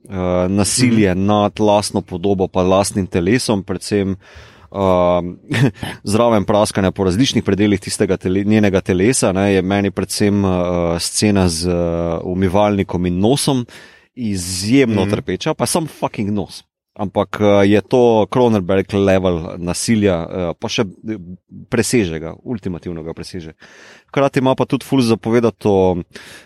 B: Uh, nasilje mm. nad lastno podobo, pa lastnim telesom, predvsem uh, [laughs] zraven praskanja po različnih predeljih tistega tele, njenega telesa, ne, je meni predvsem uh, scena z uh, umivalnikom in nosom izjemno mm. trpeča, pa sem fucking nos ampak eh, je to Kronerberg level nasilja, eh, pa še preseže ga, ultimativno ga preseže. Hkrati ima pa tudi fulz zapovedati o,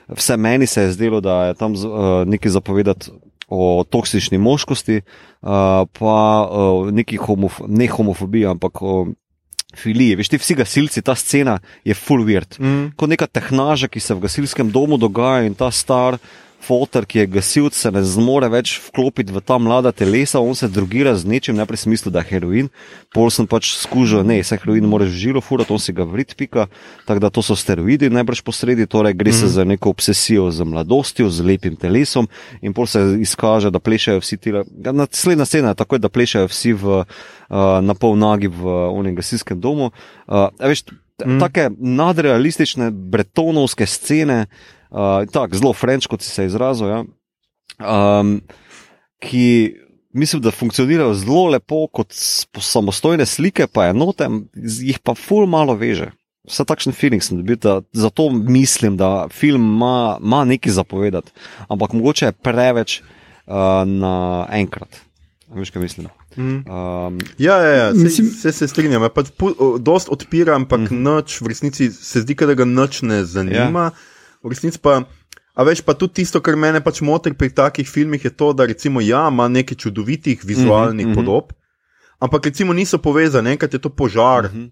B: vse meni se je zdelo, da je tam uh, nekaj zapovedati o toksični moškosti, pa neki homof ne homofobiji, ampak o filiji. Veš, ti vsi gasilci, ta scena je full weird. Mm. Kot neka tehnaža, ki se v gasilskem domu dogaja in ta star fotor, ki je gasilc, se ne zmore več vklopiti v ta mlada telesa, on se drugira z nečim, najprej smislu, da je heroin, pol sem pač skužil, ne, se heroin moraš žilo furati, on si ga vrit pika, tako da to so steroidi najbrž posredi, torej gre se mm. za neko obsesijo z mladostjo, z lepim telesom in pol se izkaže, da plešajo vsi ti, naslednja scena je takoj, da plešajo vsi v, uh, na pol nagi v onem gasilskem domu. Uh, veš, mm. Take nadrealistične bretonovske scene, uh, tako zelo frenč, kot si se izrazil, ja, um, ki mislim, da funkcionirajo zelo lepo kot samostojne slike, pa enote, jih pa ful malo veže. Vse takšen feeling sem dobil, da zato mislim, da film ima, ima nekaj zapovedati, ampak mogoče je preveč uh, na enkrat. Veš, kaj mislim? Mm.
A: Um, ja, ja, ja. Se, mislim, se, se strinjam. Ja, pač dost odpira, ampak mm. noč, v resnici se zdi, da ga noč ne zanima. Ja v resnici pa. A veš, pa tudi tisto, kar mene pač moti pri takih filmih, je to, da recimo, ja, ima nekaj čudovitih vizualnih mm -hmm. podob, ampak recimo niso povezane, enkrat je to požar. Mm -hmm.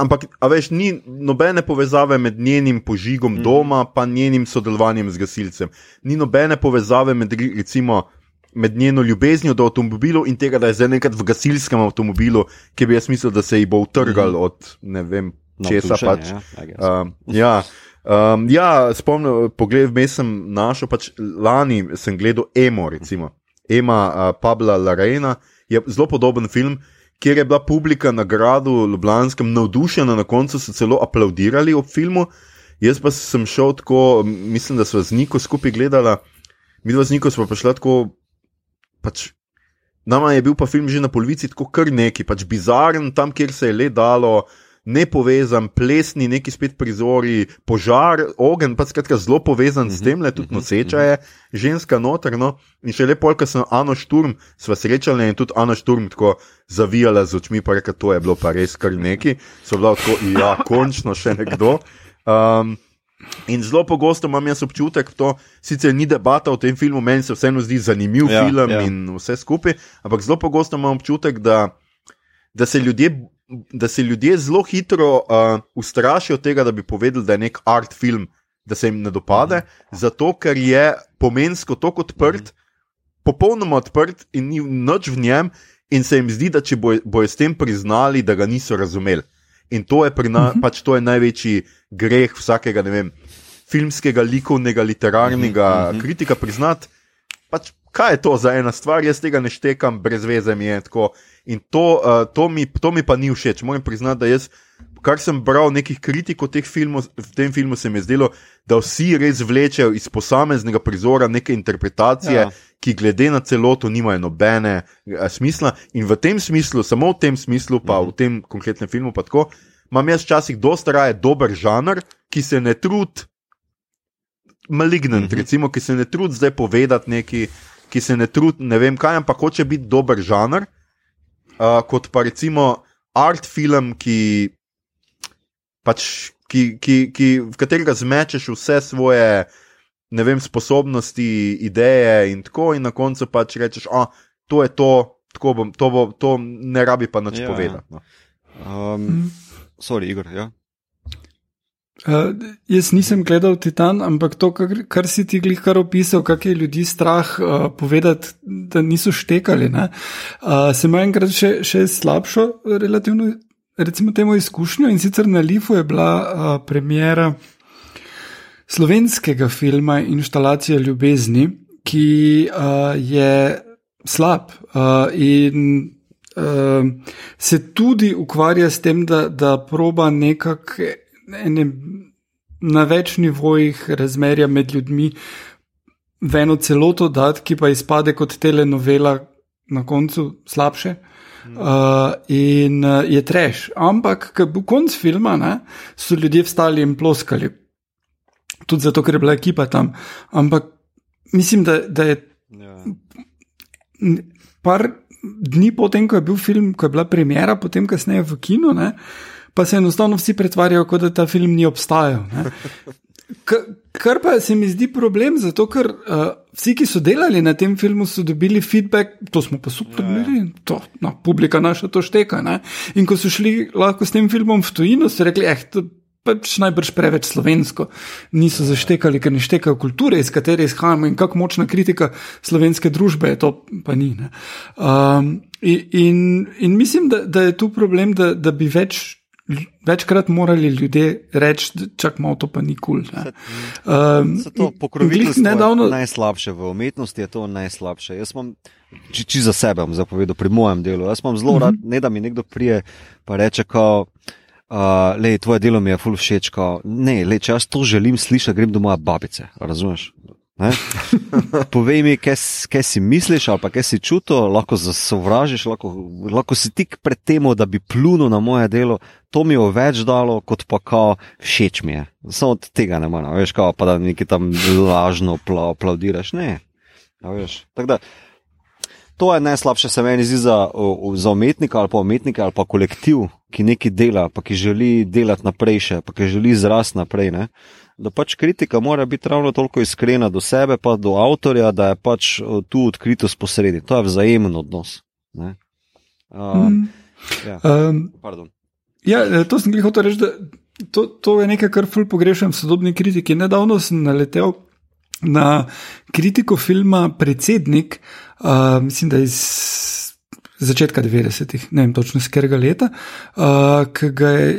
A: Ampak, a veš, ni nobene povezave med njenim požigom mm -hmm. doma in njenim sodelovanjem z gasilcem. Ni nobene povezave med, recimo, med njeno ljubeznijo do avtomobilov in tega, da je zdaj enkrat v gasilskem avtomobilu, ki bi jaz mislil, da se ji bo utrgal mm -hmm. od ne vem česa. Pač. Ja, uh, ja. Um, ja, spomnim, pogled, vmes sem našel, pač lani sem gledal Emo, recimo. Ema uh, Pabla Larena je zelo podoben film, kjer je bila publika na gradu Ljubljanskem navdušena, na koncu so celo aplaudirali ob filmu. Jaz pa sem šel tako, mislim, da so z Niko skupaj gledala. mi dva z Niko smo prišli tako, pač, nama je bil pa film že na polovici tako kar neki, pač bizaren, tam, kjer se je le dalo, nepovezan, plesni, neki spet prizori, požar, ogen, pa skratka zelo povezan s tem, le tudi noseča je, ženska notrno. In še lepo, ko sem Ano Šturm, sva srečala in tudi Ano Šturm tako zavijala z očmi, pa reka, to je bilo pa res kar neki, so bila tako, ja, končno še nekdo. [laughs] Um, In zelo pogosto imam jaz občutek, da sicer ni debata o tem filmu, meni se vseeno zdi zanimiv ja, film ja. in vse skupaj, ampak zelo pogosto imam občutek, da, da se ljudje da se ljudje zelo hitro uh, ustrašijo tega, da bi povedali, da je nek art film, da se jim ne dopade, mm. zato ker je pomensko tako odprt, mm. popolnoma odprt in ni nič v njem, in se jim zdi, da če bojo boj s tem priznali, da ga niso razumeli. In to je, na, mm -hmm. pač to je največji greh vsakega vem, filmskega, likovnega, literarnega mm -hmm. kritika priznati. Pač, kaj je to za ena stvar, jaz tega ne štekam, brez veze mi je tako. In to, uh, to, mi, to mi pa ni všeč. Moram priznati, da jaz, kar sem bral nekih kritikov teh filmov, v tem filmu se mi je zdelo, da vsi res vlečejo iz posameznega prizora neke interpretacije, ja. ki glede na celoto nimajo nobene uh, smisla. In v tem smislu, samo v tem smislu, pa mhm. v tem konkretnem filmu, pa tako, imam jaz včasih dosta raje dober žanr, ki se ne trudi. Malignant, mhm. recimo, ki se ne trudi zdaj povedati nekaj, ki se ne trudi, ne vem kaj, ampak hoče biti dober žanr uh, kot pa recimo art film, ki, pač, ki, ki, ki, v katerega zmečeš vse svoje vem, sposobnosti, ideje in tako, in na koncu pač rečeš, da to je to, bom, to, bo, to ne rabi pa nič ja, povedati. No.
B: Um, sorry, Igor. Ja.
C: Uh, jaz nisem gledal Titan, ampak to, kar, kar si ti glih kar opisal, kako je ljudi strah uh, povedati, da niso štekali. Uh, sem imel enkrat še, še slabšo, relativno, recimo, temu izkušnjo in sicer na Lifu je bila uh, premjera slovenskega filma Instalacija ljubezni, ki uh, je slab uh, in. Uh, se tudi ukvarja s tem, da, da proba nekako ene, na več nivojih razmerja med ljudmi v eno celoto dati, ki pa izpade kot telenovela na koncu slabše. Uh, in uh, je treš. Ampak, ko je bil konc filma, ne, so ljudje vstali in ploskali. Tudi zato, ker je bila ekipa tam. Ampak mislim, da, da je ja. par dni potem, ko je bil film, ko je bila premjera, potem kasneje v kinu, ne, pa se enostavno vsi pretvarjajo, kot da ta film ni obstajal. Kar pa se mi zdi problem, zato ker uh, vsi, ki so delali na tem filmu, so dobili feedback, to smo pa super imeli, ja. to no, publika naša to šteka. Ne? In ko so šli lahko s tem filmom v tujino, so rekli, eh, to pač najbrž preveč slovensko. Niso zaštekali, ker ne štekajo kulture, iz katere izhajamo in kako močna kritika slovenske družbe je to, pa ni. Um, in, in, in mislim, da, da je tu problem, da, da bi več večkrat morali ljudje reči, da malo to pa ni kul. Cool,
B: um, to pokroviteljstvo nedavno... je najslabše v umetnosti, je to najslabše. Jaz sem, če, če za sebe zapovedal pri mojem delu, jaz sem zelo uh -huh. rad, mhm. ne da mi nekdo prije pa reče, kao, uh, le, tvoje delo mi je ful všeč, kao, ne, le, če jaz to želim slišati, grem do moje babice, razumeš? [laughs] Povej mi, kaj, kaj si misliš, ali pa kaj si čutil, lahko zasovražiš, lahko, lahko si tik pred tem, da bi plunil na moje delo. To mi je več dalo, kot pa kao všeč mi je. Samo od tega ne morem, veš, kao, pa da nekaj tam lažno aplaudiraš. Ne. Da, to je najslabše, se meni zdi za, za umetnika ali pa umetnika ali pa kolektiv, ki nekaj dela, pa ki želi delati naprej še, pa ki želi zrasti naprej. Ne da pač kritika mora biti ravno toliko iskrena do sebe, pa do avtorja, da je pač tu odkritost posredi. To je vzajemen odnos. Um, mm. ja. Um,
C: ja, eh, to sem hotel reči, da to, to je nekaj, kar ful pogrešam v sodobni kritiki. Nedavno sem naletel na kritiko filma Predsednik, uh, mislim, da iz. Začetka 90-ih, ne vem točno, z katerega leta, uh, ki ga je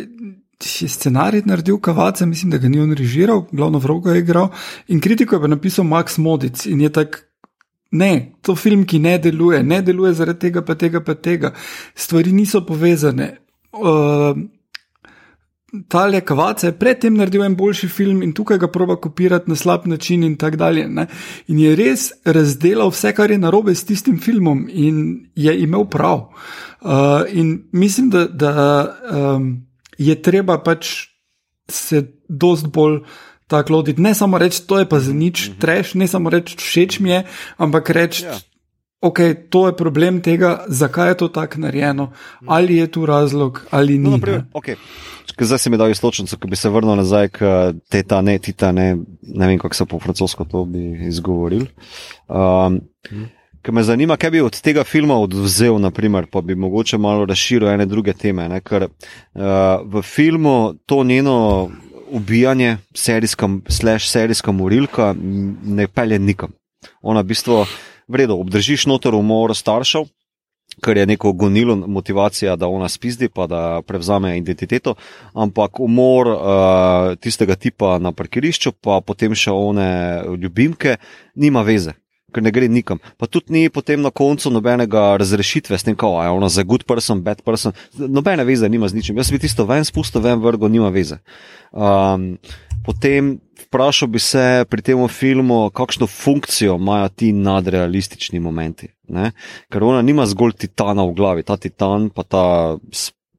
C: je scenarij naredil Kavaca, mislim, da ga ni on režiral, glavno vrogo je igral. In kritiko je pa napisal Max Modic in je tak. Ne, to film, ki ne deluje, ne deluje zaradi tega, pa tega, pa tega. Stvari niso povezane. Uh, tale kvace predtem naredil en boljši film in tukaj ga proba kopirati na slab način in tako dalje. Ne? In je res razdelal vse, kar je narobe s tistim filmom in je imel prav. Uh, in mislim, da, da um, je treba pač se dost bolj. Tako loditi, ne samo reči, to je pa za nič, mm -hmm. treš, ne samo reči, všeč mi je, ampak reči, ja. Ok, to je problem tega, zakaj je to tako narejeno, ali je tu razlog, ali ni. No, naprimer,
B: okay zdaj se mi da istočnico, ko bi se vrnil nazaj k teta, ne tita, ne, ne vem, kako se po francosko to bi izgovoril. Um, Ker me zanima, kaj bi od tega filma odvzel, naprimer, pa bi mogoče malo razširil ene druge teme. Ne? Ker uh, v filmu to njeno ubijanje, serijska, slash serijska morilka, ne pelje nikam. Ona v bistvu, vredno, obdržiš noter umor staršev, kar je neko gonilo, motivacija, da ona spizdi, pa da prevzame identiteto, ampak umor uh, tistega tipa na parkirišču, pa potem še one ljubimke, nima veze. Ker ne gre nikam. Pa tudi ni potem na koncu nobenega razrešitve s tem, kako je ona za good person, bad person. Nobene veze nima z ničim. Jaz bi tisto ven spustil, ven vrgo, nima veze. Um, potem vprašal bi se pri tem filmu, kakšno funkcijo imajo ti nadrealistični momenti. Ne? Ker ona nima zgolj titana v glavi, ta titan pa ta.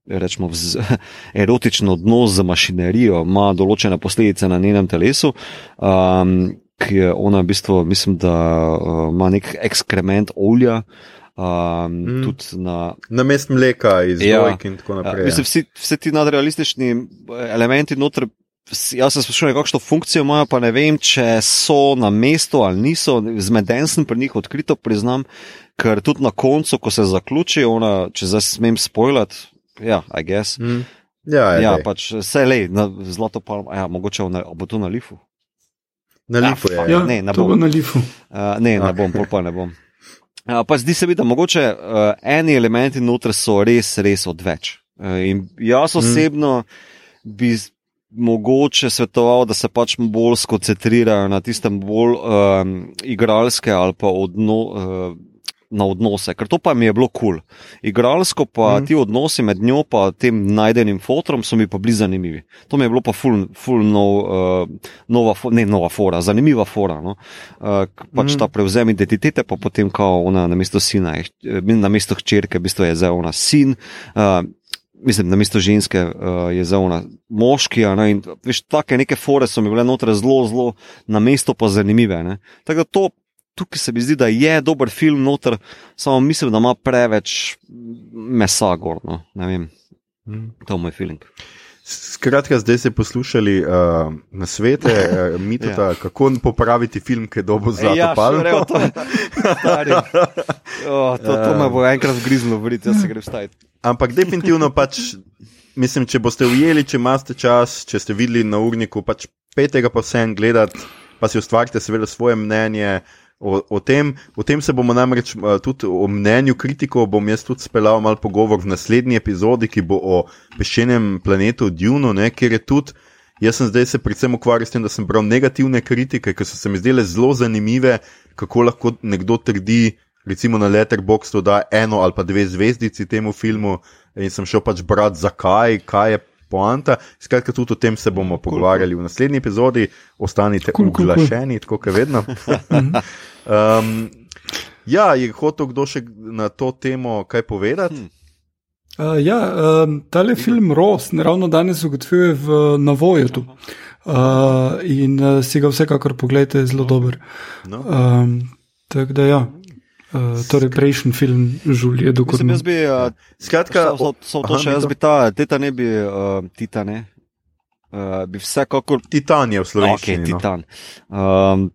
B: Rečemo, [laughs] erotičen odnos z mašinerijo ima določene posledice na njenem telesu, um, ki je ona v bistvu, mislim, da uh, ima nek ekskrement olja. Um, mm. Na,
A: na mest mleka iz ja, in tako naprej.
B: Ja. Mislim, vsi, vsi ti nadrealistični elementi noter Jaz se sprašujem, kakšno funkcijo imajo, pa ne vem, če so na mestu ali niso. Zmeden sem pri njih odkrito priznam, ker tudi na koncu, ko se zaključi, ona, če zdaj smem spoilat, ja, I guess. Mm.
A: Ja,
B: ja pač vse le, zlato pa, ja, mogoče na, bo to na lifu.
A: Na lifu, ja,
C: ja. Ne, ne bom. Na lifu.
B: Uh, ne, ne bom, pol pa ne bom. Uh, pa zdi se mi, da mogoče uh, eni elementi noter so res, res odveč. Uh, in jaz mm. osebno mm. bi mogoče svetoval, da se pač bolj skoncentrirajo na tistem bolj um, igralske ali pa odno, uh, na odnose, ker to pa mi je bilo kul. Cool. Igralsko pa mm. ti odnosi med njo in tem najdenim fotrom so mi pa bili zanimivi. To mi je bilo pa ful, ful nov, uh, nova, ne nova fora, zanimiva fora. No? Uh, pač mm. ta prevzem identitete, pa potem kao ona na mesto sina, na mesto hčerke, v bistvu je zdaj ona sin. Uh, mislim, na mesto ženske uh, je zauna moški. Ne, in, veš, take neke fore so mi bile notre zelo, zelo na mesto pa zanimive. Tako da to, tukaj se mi zdi, da je dober film noter, samo mislim, da ima preveč mesa gor. No, ne vem, mm. to je moj feeling.
A: Skratka, zdaj ste poslušali uh, na svete, uh, mitota, ja. kako popraviti film, ki je dobro za ja, palmo.
B: To, [laughs] oh, to, to me bo enkrat zgriznilo, vidite, da se gre vstajati.
A: Ampak definitivno pač, mislim, če boste ujeli, če imate čas, če ste videli na urniku, pač petega pa vsem gledati, pa si ustvarite seveda svoje mnenje. O, o, tem, o tem se bomo namreč uh, tudi o mnenju kritikov, bom jaz tudi speljal malo pogovor v naslednji epizodi, ki bo o peščenem planetu Dune, ne, ker je tudi, jaz sem zdaj se predvsem ukvarjal s tem, da sem bral negativne kritike, ki so se mi zdele zelo zanimive, kako lahko nekdo trdi, recimo na Letterboxdu, da eno ali pa dve zvezdici temu filmu in sem šel pač brati, zakaj, kaj je poanta. Skratka, tudi o tem se bomo pogovarjali v naslednji epizodi, ostanite cool, uglašeni, cool, cool. tako kot vedno. [laughs] [laughs] um, ja, je hotel kdo še na to temo kaj povedati? Hmm.
C: Uh, ja, um, tale film Ross, ravno danes ugotovil v Navoju. Uh, in uh, si ga vsekakor pogledajte, zelo dober. No. Um, tako da ja. Uh, torej, prejšnji film Žulije, dokaj
B: sem jaz bi. Uh, Skratka, so, so, so to še jaz bi ta, teta ne bi, uh, tita ne. Uh, bi vsekakor.
A: Titan je v slovenščini.
B: Okay, no. titan. Um,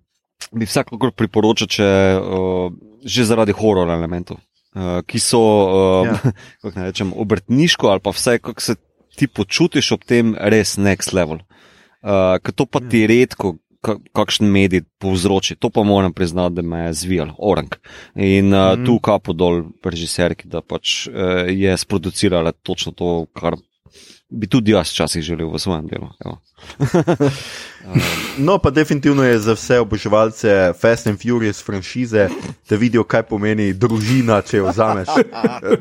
B: bi vsekakor priporočal, če uh, že zaradi horor elementov, uh, ki so, uh, ja. [laughs] kako naj rečem, obrtniško ali pa vse, kako se ti počutiš ob tem, res next level. Uh, ker to pa ti ja. redko kakšen medij povzroči. To pa moram priznati, da me je zvijal, orang. In uh, mm. tu kapo dol režiserki, da pač uh, je sproducirala točno to, kar bi tudi jaz včasih želel v svojem delu.
A: No, pa definitivno je za vse oboževalce Fast and Furious franšize, da vidijo, kaj pomeni družina, če jo vzameš.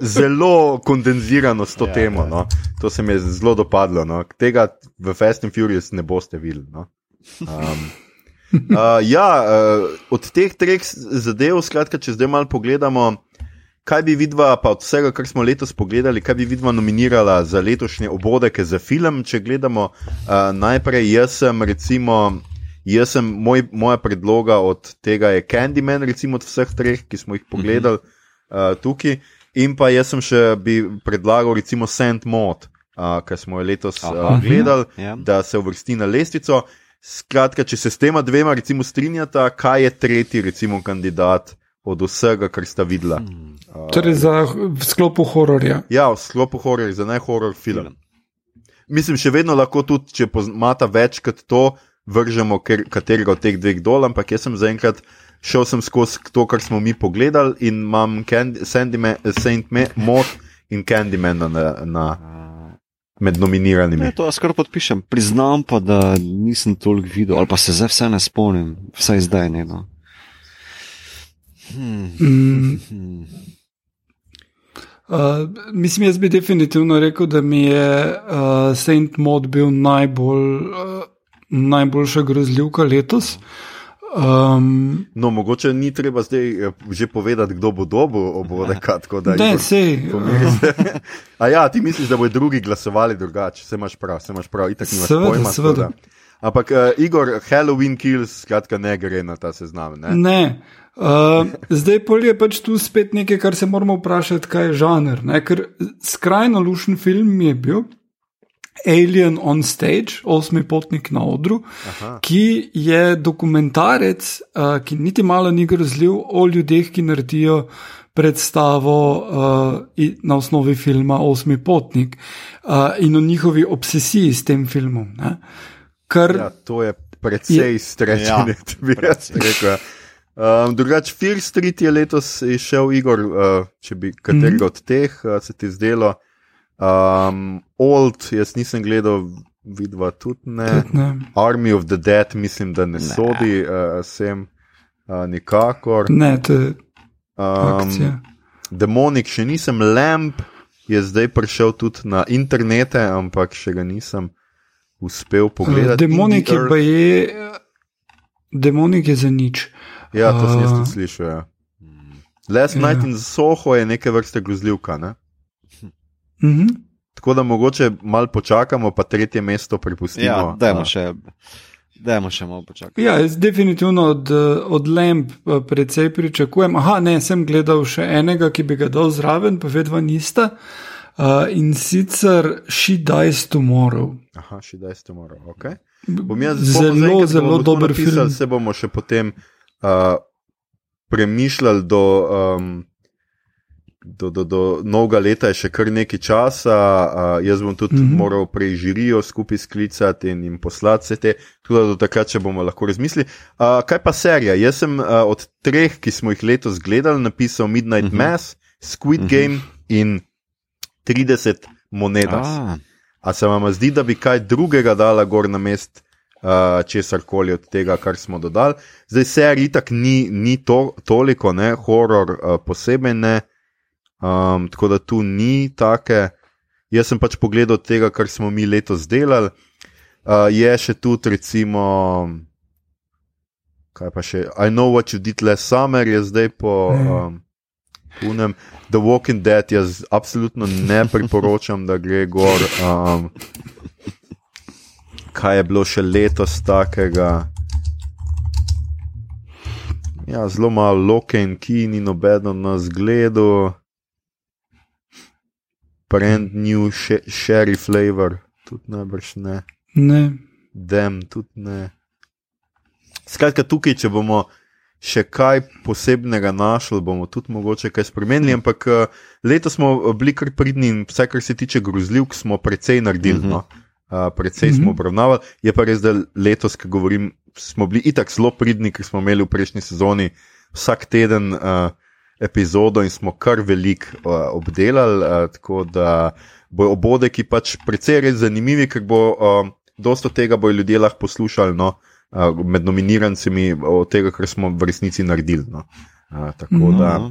A: Zelo kondenzirano s to
B: Ja,
A: temo.
B: ja.
A: No. To se mi je zelo dopadlo. No. Tega v Fast and Furious ne boste videli. No. Um, uh, [laughs] ja, uh, od teh treh zadev, skratka, če zdaj malo pogledamo. Kaj bi vidva, pa od vsega, kar smo letos pogledali, kaj bi vidva nominirala za letošnje obodeke za film? Če gledamo uh, najprej, jaz sem, recimo, jaz sem moj, moja predloga od tega je Candyman, recimo od vseh treh, ki smo jih pogledali uh, tukaj. In pa jaz sem še bi predlagal, recimo, Saint Maud, uh, ki smo jo letos uh, gledali,
B: Ja.
A: da se uvrsti na lestvico. Skratka, če se s tema dvema, recimo, strinjata, kaj je tretji, recimo, kandidat od vsega, kar sta videla. Uh,
C: Torej za v sklopu hororja.
A: Ja, v sklopu horor, za najhoror film. Mislim, še vedno lahko tudi, če imata več kot to, vržemo ker, katerega od teh dveh dol, ampak jaz sem zaenkrat šel sem skozi to, kar smo mi pogledali in imam Candy, Sandyman, Saint Maud in Candyman na, na, med nominiranimi.
B: Ne, to jaz kar podpišem. Priznam pa, da nisem toliko videl, ali pa se zdaj vse ne spomnim, vsaj zdaj ne. No. Hmm.
C: Mm,
B: Hmm.
C: uh, mislim, jaz bi definitivno rekel, da mi je uh, Saint Maud bil najbolj, uh, najboljša grozljivka letos. Um,
A: No, mogoče ni treba zdaj eh, že povedati, kdo bo dobil da,
C: ne,
A: Igor,
C: sej.
A: pomiri se. [laughs] A ja, ti misliš, da bodo drugi glasovali drugače, se imaš prav, se imaš prav, itak nimaš
C: Seveda,
A: pojma. tako
C: seveda.
A: da. Ampak uh, Igor, Halloween Kills, skratka, ne gre na ta seznam. Ne?
C: Ne. Uh, zdaj pol je pač tu spet nekaj, kar se moramo vprašati, kaj je žanr. Ne? Ker skrajno lušen film je bil Alien on Stage, osmi potnik na odru,
A: Aha.
C: ki je dokumentarec, uh, ki niti malo ni grozljiv o ljudeh, ki naredijo predstavo uh, na osnovi filma Osmi potnik uh, in o njihovi obsesiji s tem filmom. Ne? Kar
A: Ja, to je precej strečenje,
B: Ja, [laughs]
A: ja, bi jaz rekel. Um, drugač, Fear Street je letos izšel, Igor, uh, če bi katerega mm. -hmm. od teh uh, se ti zdelo. Um, Old, jaz nisem gledal, vidva tudi ne.
C: tudi ne.
A: Army of the Dead, mislim, da ne, ne. Sodi uh, sem uh, nikakor.
C: Ne, to je
A: Um,
C: akcija.
A: Demonik še nisem, Lamp je zdaj prišel tudi na internete, ampak še ga nisem uspel pogledati.
C: demonik je pa je, demonik je za nič.
A: Ja, to sem jaz tudi slišal. Ja. Last
C: Ja.
A: Night in Soho je neke vrste grozljivka. Ne?
C: Mhm.
A: Tako da mogoče malo počakamo, pa tretje mesto prepustimo.
B: Ja, dajmo
A: A,
B: še, dajmo še malo počakati.
C: Ja, jaz definitivno od, od Lamp eh, precej pričakujem. Aha, ne, sem gledal še enega, ki bi ga dal zraven, pa vedno nista. Uh, in sicer She Dies Tomorrow.
A: Aha, daj ste morali. Okay. Bom jaz
C: Zelo, zelo dober
A: napisali,
C: film.
A: Se bomo še potem uh, premišljali do, um, do, do, do novega leta, je še kar nekaj časa. Uh, jaz bom tudi mm. -hmm. moral prej žirijo skupaj sklicati in jim poslati vse te, tudi do takrat, če bomo lahko razmislili. Uh, kaj pa serija? Jaz sem uh, od treh, ki smo jih letos gledali, napisal Midnight mm. -hmm. Mass, Squid mm. -hmm. Game in 30 monedas.
B: Ah,
A: A se vam zdi, da bi kaj drugega dala gor na mest, uh, česar koli od tega, kar smo dodali? Zdaj, serij itak ni, ni to, toliko, ne, horor uh, posebej ne, um, tako da tu ni take. Jaz sem pač pogledal tega, kar smo mi letos delali. Uh, je še tudi, recimo, kaj pa še, I know what you did last summer, je zdaj po. Um, Unem, The Walking Dead jaz absolutno ne priporočam, da gre gor. Um, kaj je bilo še letos takega? Ja, zelo malo loke in ki ni nobeno na zgledu. Brand new še- sherry flavor, tudi najbrž ne.
C: Ne.
A: Dem, tudi ne. Skratka, tukaj, če bomo še kaj posebnega našli, bomo tudi mogoče kaj spremenili, ampak eh, letos smo bili kar pridni in vse, kar se tiče grozljivk, smo precej naredili.
B: Mhm.
A: No? Uh, precej smo
C: Mhm.
A: obravnavali, je pa res, da letos, ki govorim, smo bili itak zelo pridni, ker smo imeli v prejšnji sezoni vsak teden uh, epizodo in smo kar veliko uh, obdelali. Uh, tako da bojo obodeki pač precej res zanimivi, ker bo uh, dosto tega bojo ljudje lahko poslušali no, uh, med nominirancimi od tega, kar smo v resnici naredili. No. Uh, tako
C: No.
A: da.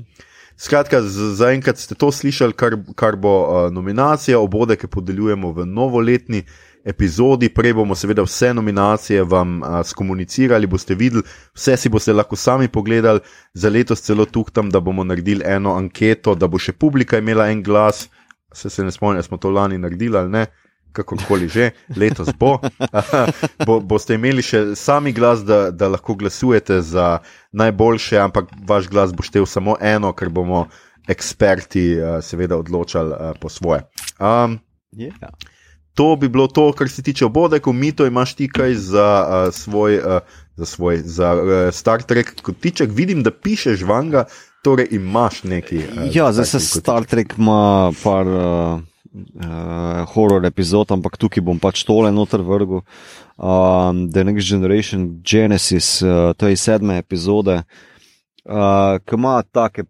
A: Skratka, z- zaenkrat ste to slišali, kar, kar bo uh, nominacija, obode, ki podeljujemo v novoletni epizodi. Prej bomo seveda vse nominacije vam uh, skomunicirali, boste videli, vse si boste lahko sami pogledali. Za letos celo tukaj, da bomo naredili eno anketo, da bo še publika imela en glas. Se, se ne spomnim, smo to lani naredili ali ne. Kakorkoli že, letos bo. [laughs] bo. Boste imeli še sami glas, da, da lahko glasujete za najboljše, ampak vaš glas bo štev samo eno, ker bomo eksperti, seveda, odločali po svoje. Um,
B: Yeah.
A: To bi bilo to, kar se tiče obodekov, mito imaš ti kaj za uh, svoj, uh, za, svoj za, uh, Star Trek kotiček. Vidim, da pišeš vanga, torej imaš neki. Uh,
B: Ja, zdaj se
A: kotiček.
B: Star Trek ima par uh, uh, horror epizod, ampak tukaj bom pač tole noter vrgel. Um, The Next Generation Genesis, uh, to je iz sedme epizode, uh, ki ima take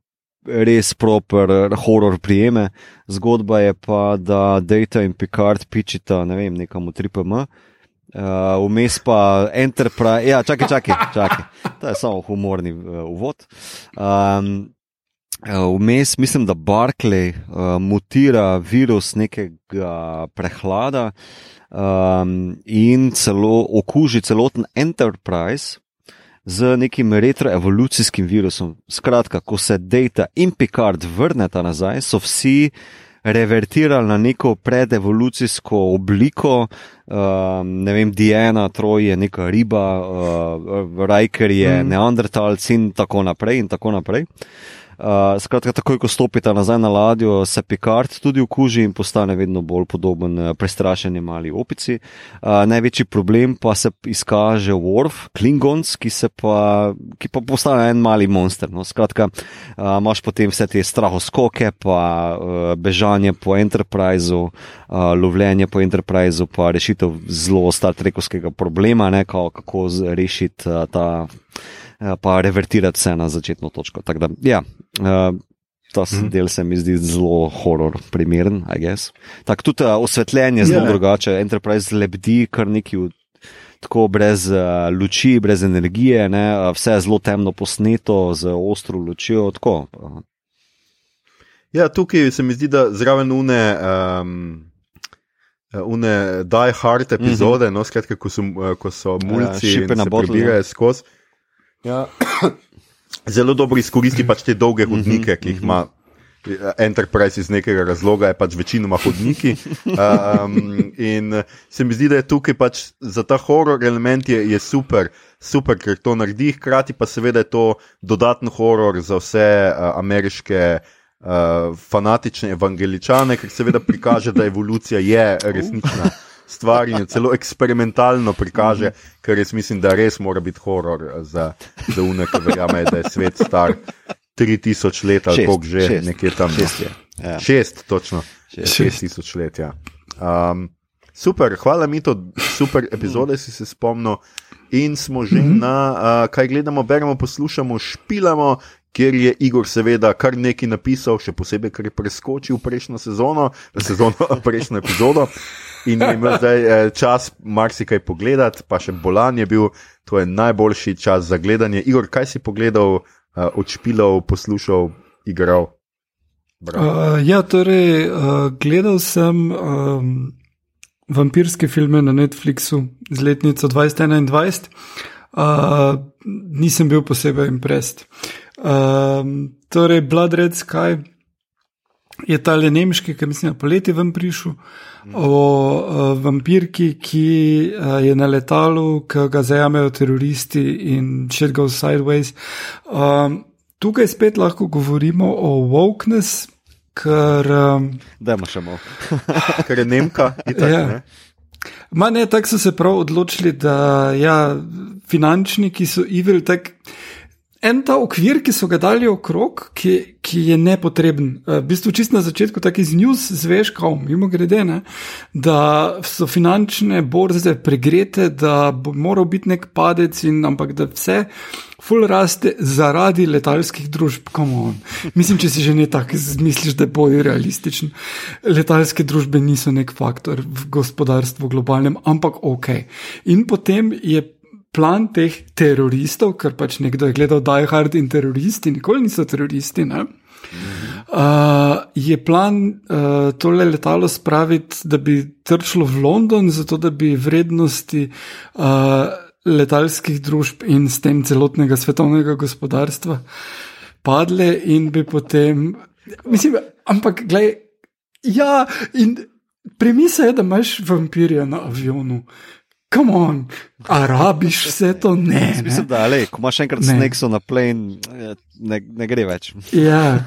B: res proper eh, horror prijeme. Zgodba je pa, da Data in Picard pičita, ne vem, nekam v 3PM. Uh, vmes pa Enterprise, ja, čakaj, čakaj, čakaj. To je samo humorni uh, uvod. Um, Vmes mislim, da Barclay uh, mutira virus nekega prehlada um, in celo okuži celoten Enterprise z nekim retroevolucijskim virusom. Skratka, ko se Data in Picard vrneta nazaj, so vsi revertirali na neko predevolucijsko obliko. Um, ne vem, Diana, Troj je neka riba, uh, Riker je mm. Neandertalc in tako naprej. In tako naprej. Uh, skratka, takoj ko stopite nazaj na ladjo, se Picard tudi okuži in postane vedno bolj podoben uh, prestrašeni mali opici. Uh, največji problem pa se izkaže Worf, Klingons, ki, pa, ki pa postane en mali monster. No. Skratka, uh, imaš potem vse te strahoskoke, pa uh, bežanje po Enterpriseu, uh, lovljenje po Enterpriseu, pa rešitev zelo Star Trekovskega problema, ne, kako rešiti uh, ta pa revertirati vse na začetno točko. Tako da, ja, uh, ta mm. del se mi zdi zelo horor primeren, I guess. Tako tudi uh, osvetljenje je zelo
A: Ja.
B: drugače, Enterprise lebdi kar neki v. Tako brez uh, luči, brez energije, ne, vse je zelo temno posneto, z ostro lučjo. Tako,
A: Ja, tukaj se mi zdi, da zraven une. Um, Une die hard epizode, mm -hmm. no, skratka, ko so, eh, ko so mulci
B: Ship
A: in
B: in a
A: se
B: bottle,
A: prebirajo skozi. Ja. [coughs] Zelo dobro izkoristi pač te dolge hodnike, ki jih ima eh, Enterprise iz nekega razloga, je pač večinoma hodniki. Um, [laughs] in eh, se mi zdi, da je tukaj pač za ta horor element je, je super, super, ker to naredi, hkrati pa seveda je to dodaten horor za vse uh, ameriške. Uh, fanatične evangeličane, ker seveda prikaže, da evolucija je resnična stvar in jo celo eksperimentalno prikaže, ker jaz mislim, da res mora biti horor za, za une, ki verjamejo, da je svet star 3000 let ali koliko že,
B: šest.
A: nekje tam. no.
B: Šest je, ja.
A: Šest, točno.
B: Šest.
A: Šest tisoč let, ja. Um, super, hvala mi to, super epizode si se spomnil. In smo že na, uh, kaj gledamo, beremo, poslušamo, špilamo, kjer je Igor seveda kar nekaj napisal, še posebej, ker je preskočil prejšnjo sezono, sezono prejšnjo epizodo. In je imel zdaj eh, čas marsikaj pogledati, pa še bolan je bil, to je najboljši čas za gledanje. Igor, kaj si pogledal, uh, odšpilal, poslušal, igral? Bravo.
C: Uh, ja, torej, uh, gledal sem um, vampirske filme na Netflixu z letnico 2021. Uh, nisem bil posebej imprest. Um, torej, Blood Red Sky je ta le nemški, ki mislim, da poleti vam prišel, o uh, vampirki, ki uh, je na letalu, ki ga zajamejo teroristi in shit goes sideways. Um, tukaj spet lahko govorimo o wokeness, ker. Um,
B: Dajmo še malo. [laughs]
A: Ker je Nemka, itak,
C: Ja.
A: ne?
C: Ma ne, tako so se prav odločili, da ja, finančniki so evil. Tak, en ta okvir, ki so ga dali okrog, ki, ki je nepotreben. Eh, v bistvu, čist na začetku, tako iz news, zveš, kao, mimo grede, ne, da so finančne borze pregrete, da bo moral biti nek padec, in, ampak da vse. Ful raste zaradi letalskih družb, kamon. Mislim, če si že ne tako misliš, da bolj realističen. Letalske družbe niso nek faktor v gospodarstvu globalnem, ampak ok. In potem je plan teh teroristov, ker pač nekdo je gledal Die Hard in teroristi, nikoli niso teroristi. Ne? Uh, je plan uh, tole letalo spraviti, da bi trčilo v London, zato da bi vrednosti uh, letalskih družb in s tem celotnega svetovnega gospodarstva padle, in bi potem. Mislim, ampak, gledaj, ja, in premisa je, da imaš vampirja na avionu. Kam on, arabiš vse to? Ne. ne.
B: Mislim, da le, ko imaš enkrat snekso na plen, ne, ne gre več.
C: Ja. [laughs]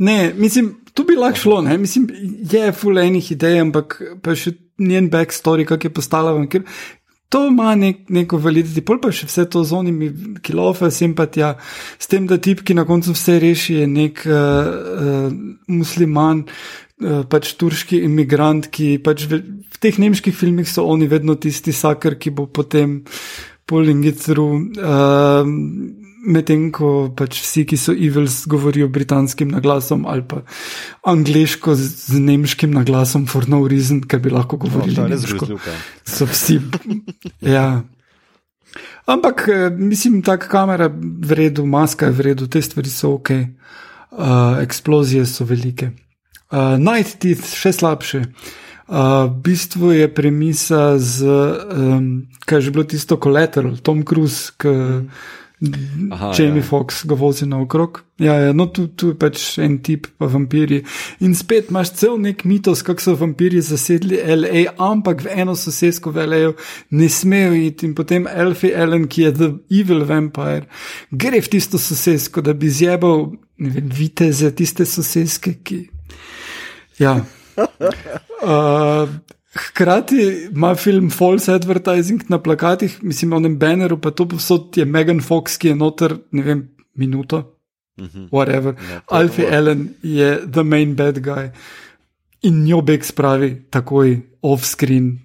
C: Ne, mislim, tu bi lahko šlo, ne? mislim, je fulejnih idej, ampak pa še njen backstory, kako je postala vampir. To ima nek, neko validiti, pol pa še vse to z onimi kilofe, simpatija, s tem, da tip, ki na koncu vse reši, je nek uh, uh, musliman, pač turški imigrant, ki pač v, v teh nemških filmih so oni vedno tisti saker, ki bo potem pulling it through. Uh, medtem ko pač vsi, ki so evils, govorijo britanskim naglasom ali pa angliško z, z nemškim naglasom, for no reason, ker bi lahko govorili
B: No,
C: nemško.
B: grozljivka.
C: So vsi. ja. Ampak eh, mislim, da kamera je v redu, maska je v redu, te stvari so ok, uh, eksplozije so velike. Uh, Night Teeth, še slabše. Uh, v bistvu je premisa z, um, kaj je že bilo tisto, Collateral, Tom Cruise, ki
B: Aha,
C: Jamie
B: ja.
C: Fox ga vozi naokrog. Ja, ja, no, tu, tu je pač en tip, pa vampiri. In spet imaš cel nek mitos, kako so vampiri zasedli LA, ampak v eno sosedsko v LA ne smejo iti. In potem Elfie Allen, ki je The Evil Vampire, gre v tisto sosedsko, da bi zjebal, vem, viteze tiste sosedske, ki. Ja. Uh, Hkrati ima film false advertising na plakatih, mislim, onem banneru, pa to povsod je Megan Fox, ki je noter, ne vem, minuto, whatever.
B: Ja, to je
C: Alfie
B: dovolj.
C: Allen je the main bad guy in njo beg spravi takoj off-screen,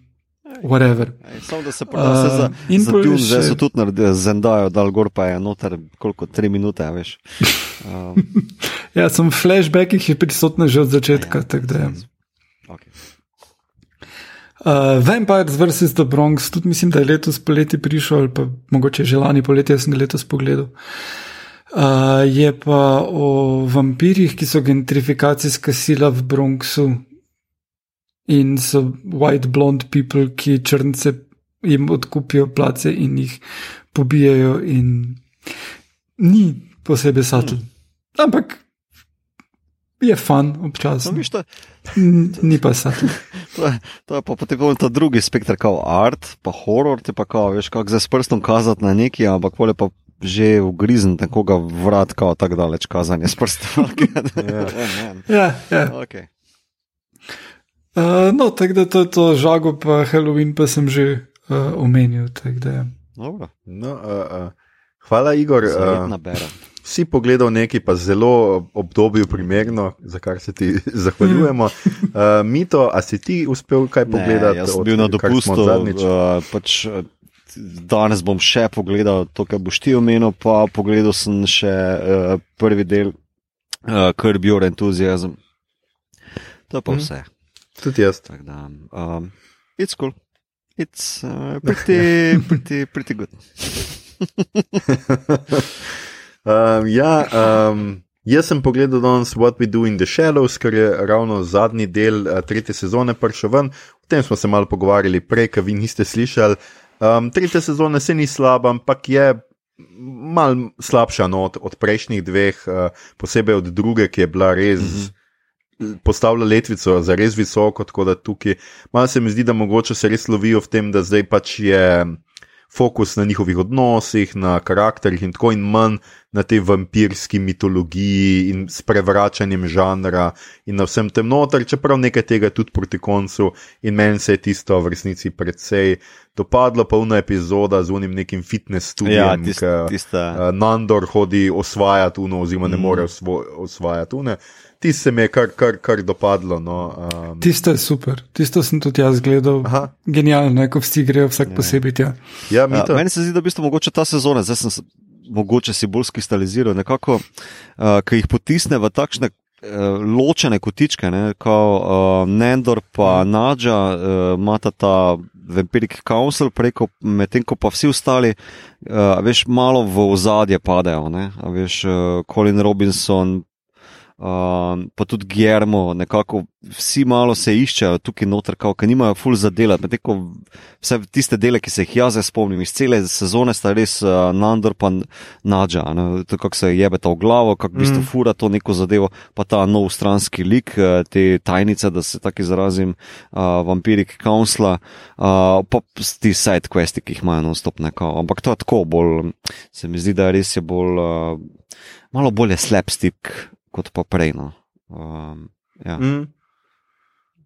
C: whatever.
B: Samo da se pravi, uh, za, za Dune,
C: še-
B: so tudi naredili Zendajo, dal gor pa je noter, koliko, tri minute, a veš. [laughs] Um,
C: Ja, sem v flashbackih je prisotna že od začetka. Ja, da, ja.
B: okay.
C: Uh, Vampires vs. The Bronx, tudi mislim, da je letos poleti prišel, ali pa mogoče že lani poleti, jaz sem ga letos pogledal. Uh, je pa o vampirjih, ki so gentrifikacijska sila v Bronxu in so white blonde people, ki črnce jim odkupijo place in jih pobijajo, in ni posebej satl. Ampak je fan
B: no,
C: občasno,
B: viš, to,
C: ni pa satl. [laughs]
B: to, je- to je pa potem ta drugi spektr, kot art, pa horor, ti pa kao, veš, kako zdaj s prstom kazati na neki, ampak pole pa že ugrizen, tako ga vrat, kao tako daleč kazanje s prstom. [laughs]
A: Ja.
C: Ja, ja.
B: okay.
C: Uh, no, tako da to je to žago, pa Halloween pa sem že uh, omenil.
B: Dobro,
A: No, uh, uh, hvala, Igor. Uh, si pogledal nekaj, pa zelo obdobju primerno, za kar se ti [laughs] zahvaljujemo. Uh, [laughs] Mito, a si ti uspel kaj pogledati?
B: Ne, jaz sem bil na dopustu.
A: zadnjič?
B: Uh, pač, danes bom še pogledal to, kar boš ti omenil, pa pogledal sem še uh, prvi del uh, Curb Your Enthusiasm. To je pa
A: Mhm.
B: vse.
A: Tudi jaz.
B: Tako da, um, it's cool. It's uh, pretty, [laughs] pretty, pretty good. [laughs]
A: Um, ja, um, jaz sem pogledal danes What We Do in the Shadows, ker je ravno zadnji del uh, tretje sezone prišel ven. O tem smo se malo pogovarjali prej, ker vi niste slišali. Um, tretja sezona se ni slaba, ampak je mal slabša no, od, od prejšnjih dveh, uh, posebej od druge, ki je bila res. Mm -hmm. Postavlja letvico za res visoko, tako da tukaj malo se mi zdi, da mogoče se res lovijo v tem, da zdaj pač je fokus na njihovih odnosih, na karakterih in tako in manj na tej vampirski mitologiji in sprevračanjem žanra in na vsem tem noter, čeprav nekaj tega tudi proti koncu in meni se je tisto v resnici predvsej dopadlo, pa una epizoda z unim nekim fitness studijem,
B: Ja, tist-
A: ke,
B: tista-
A: eh, Nandor hodi osvajati uno, oziroma ne
B: Mm.
A: more osvo- osvajati une. Ti se mi je kar, kar, kar dopadlo. No, um,
C: Tisto je super, tisto sem tudi jaz gledal.
A: Aha.
C: Genialno ko vsi grejo vsak posebej tja.
A: ja,
B: Ja, meni se zdi, da v bistvu mogoče ta sezona, zdaj sem se mogoče si bolj skristaliziral, nekako, uh, ki jih potisne v takšne. Uh, ločene kotičke, ne, kot uh, Nendor in Nadža, uh, imata ta Vampiric Council, preko, medtem ko pa vsi ostali, uh, veš, malo v ozadje padejo. Ne, a veš, uh, Colin Robinson, uh, pa tudi Germo, nekako vsi malo se iščejo tukaj noter, kao, ker nimajo ful za delati. Medtem ko vse tiste dele, ki se jih jaz spomnim, iz cele sezone sta res uh, Nandor pa Nadža, ne, to kako se jebe ta v glavo, kako v bistvu
A: Mm.
B: fura to neko zadevo, pa ta nov stranski lik, eh, te tajnice, da se tako izrazim, uh, Vampirik Councila, uh, pa ti side questi, ki jih imajo non-stop neko. Ampak to je tako bolj, se mi zdi, da res je bolj, uh, malo bolje slapstick kot pa prej. No. Um, ja.
A: Mm.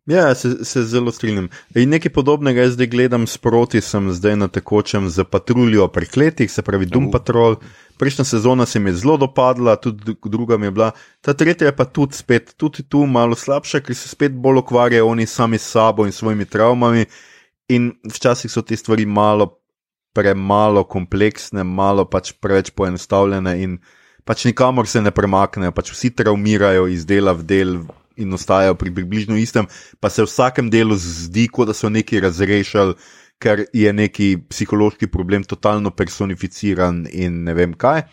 A: Ja, se, se zelo strinjam. In nekaj podobnega jaz zdaj gledam sproti, sem zdaj na tekočem z patruljo prekletih, se pravi Doom
B: Uh.
A: Patrol. Prejšnja sezona se mi je zelo dopadla, tudi dru- druga mi je bila. Ta tretja je pa tudi spet, tudi tu malo slabša, ker se spet bolj ukvarjajo oni sami s sabo in svojimi travmami. In včasih so te stvari malo premalo kompleksne, malo pač preveč poenostavljene in pač nikamor se ne premaknejo, pač vsi travmirajo iz dela v del in ostajajo pri približno istem, pa se v vsakem delu zdi, kot da so nekaj razrešili, ker je neki psihološki problem totalno personificiran in ne vem kaj.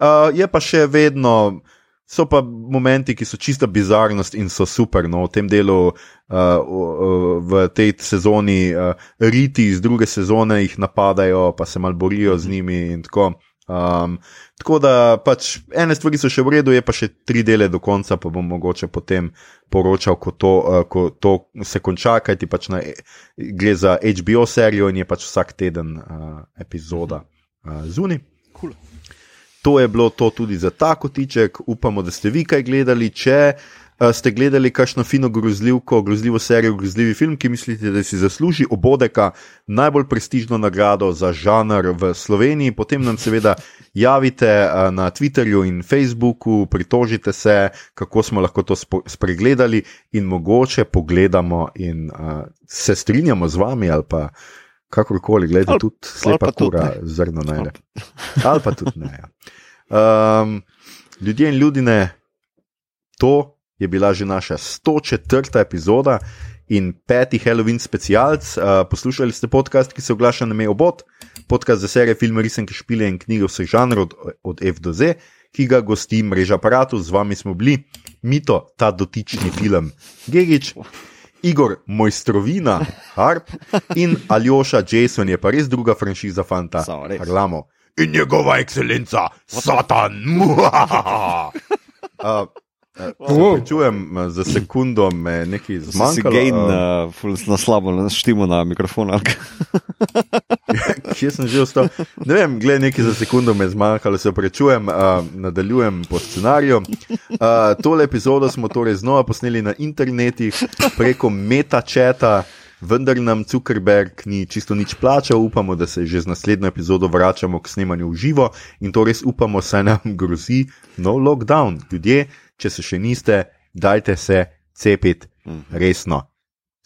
A: Uh, je pa še vedno. So pa momenti, ki so čista bizarnost in so super. No, v tem delu, uh, uh, v tej sezoni, uh, riti iz druge sezone jih napadajo, pa se mal borijo z njimi. in Tako. Um, tako da pač ene stvari so še v redu, je pa še tri dele do konca, pa bom mogoče potem poročal, ko to, uh, ko to se konča, kajti pač na, gre za HBO serijo in je pač vsak teden uh, epizoda uh, zunaj.
B: Cool.
A: To je bilo to tudi za ta kotiček. Upamo, da ste vi kaj gledali. Če uh, ste gledali kakšno fino grozljivko, grozljivo serijo, grozljivi film, ki mislite, da si zasluži obodeka najbolj prestižno nagrado za žanr v Sloveniji, potem nam seveda [laughs] javite uh, na Twitterju in Facebooku, pritožite se, kako smo lahko to spregledali in mogoče pogledamo in uh, se strinjamo z vami ali pa. Kakorkoli, gledajte, tudi slepa
B: pa tudi
A: kura,
B: ne.
A: zrno najde. [laughs] Ali pa tudi ne. Ja. Um, ljudje in ljudine, to je bila že naša 104. epizoda in peti Halloween specialc. Uh, poslušali ste podcast, ki se oglaša na mejo obot, podcast za serije, filme, risanke, špile in knjige vseh žanrov od, od F do Z, ki ga gosti mreža aparatov. Z vami smo bili, Mito, ta dotični film, Gigič. Igor Mojstrovina, Harp in Aljoša Jason je pa res druga franšiza fanta. Harlamo. In njegova ekscelenca, Satan. Muahaha. [laughs] uh,
C: Wow.
A: Čujem za sekundo, me nekaj
B: Si
A: zmanjkalo.
B: gain
A: uh,
B: uh, na slabo, na štimo na mikrofon. [laughs]
A: Kje sem že ostal? Ne vem, gled nekaj za sekundo me je zmanjkalo, se prečujem, uh, nadaljujem po scenariju. Uh, tole epizodo smo torej znova posneli na internetih preko metačeta. Vendar nam Zuckerberg ni čisto nič plačal, upamo, da se že z naslednjo epizodo vračamo k snemanju v živo in to res upamo, saj nam grozi no lockdown. Ljudje, če se še niste, dajte se cepiti resno.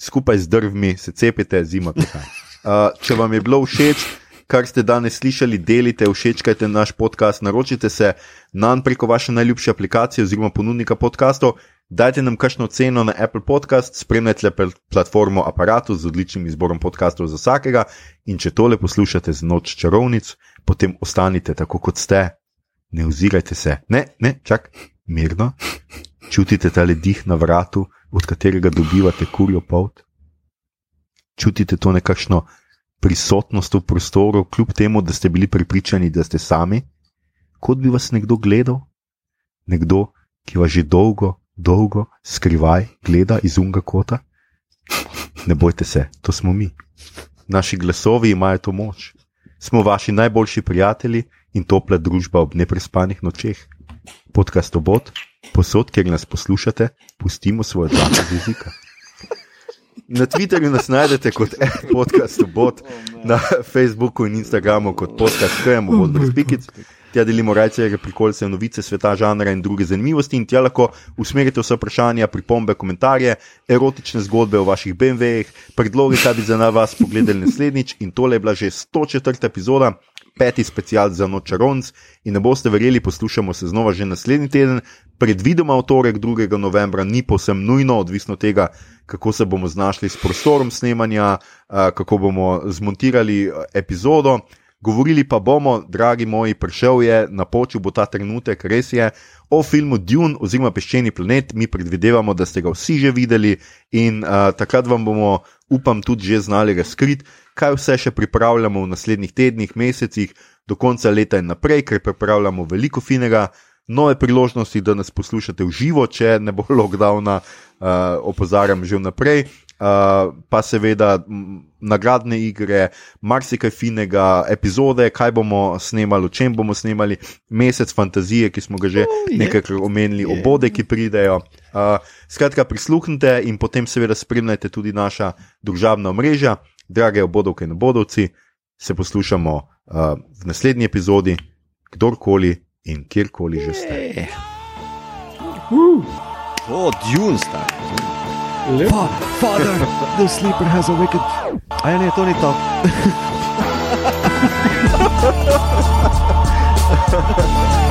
A: Skupaj z drvmi se cepite, zima prihaja. [laughs] Uh, če vam je bilo všeč, kar ste danes slišali, delite, všečkajte naš podcast, naročite se nam preko vaše najljubše aplikacije oziroma ponudnika podkastov. Dajte nam kakšno ceno na Apple Podcast, spremljajte pl- platformo Apparatu z odličnim izborom podkastov za vsakega. In če tole poslušate z noč čarovnic, potem ostanite tako kot ste, ne ozirajte se, ne, ne, čak, mirno, čutite ta dih na vratu, od katerega dobivate kurjo pot, čutite to nekakšno prisotnost v prostoru, kljub temu, da ste bili pripričani, da ste sami, kot bi vas nekdo gledal, nekdo, ki vas že dolgo, dolgo skrivaj gleda iz unga kota. Ne bojte se, to smo mi. Naši glasovi imajo to moč. smo vaši najboljši prijatelji in topla družba ob neprespanih nočeh. Podcast obot, posod, kjer nas poslušate, pustimo svoj glas z jezika. Na Twitterju nas najdete kot podcast obot, na Facebooku in Instagramu kot podcast KM, obot brez pikic. Tja delimo rajce, prikolce, novice sveta, žanra in druge zanimivosti. In tja lahko usmerite vse vprašanja, pripombe, komentarje, erotične zgodbe o vaših BMW-jih, predloge, kaj bi za nas pogledali naslednjič. In tole je bila že 104. epizoda, peti special za nočaronc. In ne boste verjeli, poslušamo se znova že naslednji teden, predvidoma v torek 2. novembra, ni povsem nujno, odvisno od tega, kako se bomo znašli s prostorom snemanja, kako bomo zmontirali epizodo. Govorili pa bomo, dragi moji, prišel je, napočil bo ta trenutek, res je, o filmu Dune oziroma Peščeni planet. Mi predvidevamo, da ste ga vsi že videli in uh, takrat vam bomo, upam, tudi že znali razkriti, kaj vse še pripravljamo v naslednjih tednih, mesecih, do konca leta in naprej, ker pripravljamo veliko finega. Nove priložnosti, da nas poslušate v živo, če ne bo [laughs] lockdowna, uh, opozarjam že vnaprej. Uh, pa seveda nagradne igre, marsikaj finega, epizode, kaj bomo snemali, o čem bomo snemali, mesec fantazije, ki smo ga že oh, nekaj omenili, yeah. obode, ki pridejo. Uh, skratka, prisluhnite in potem seveda spremljajte tudi naša družabna mreža, drage obodovke in obodovci. Se poslušamo uh, v naslednji epizodi, kdorkoli in kjerkoli že ste.
B: Oh, Dune, star. Fa father, the sleeper has awakened. A ja, ne, to ni to. [laughs]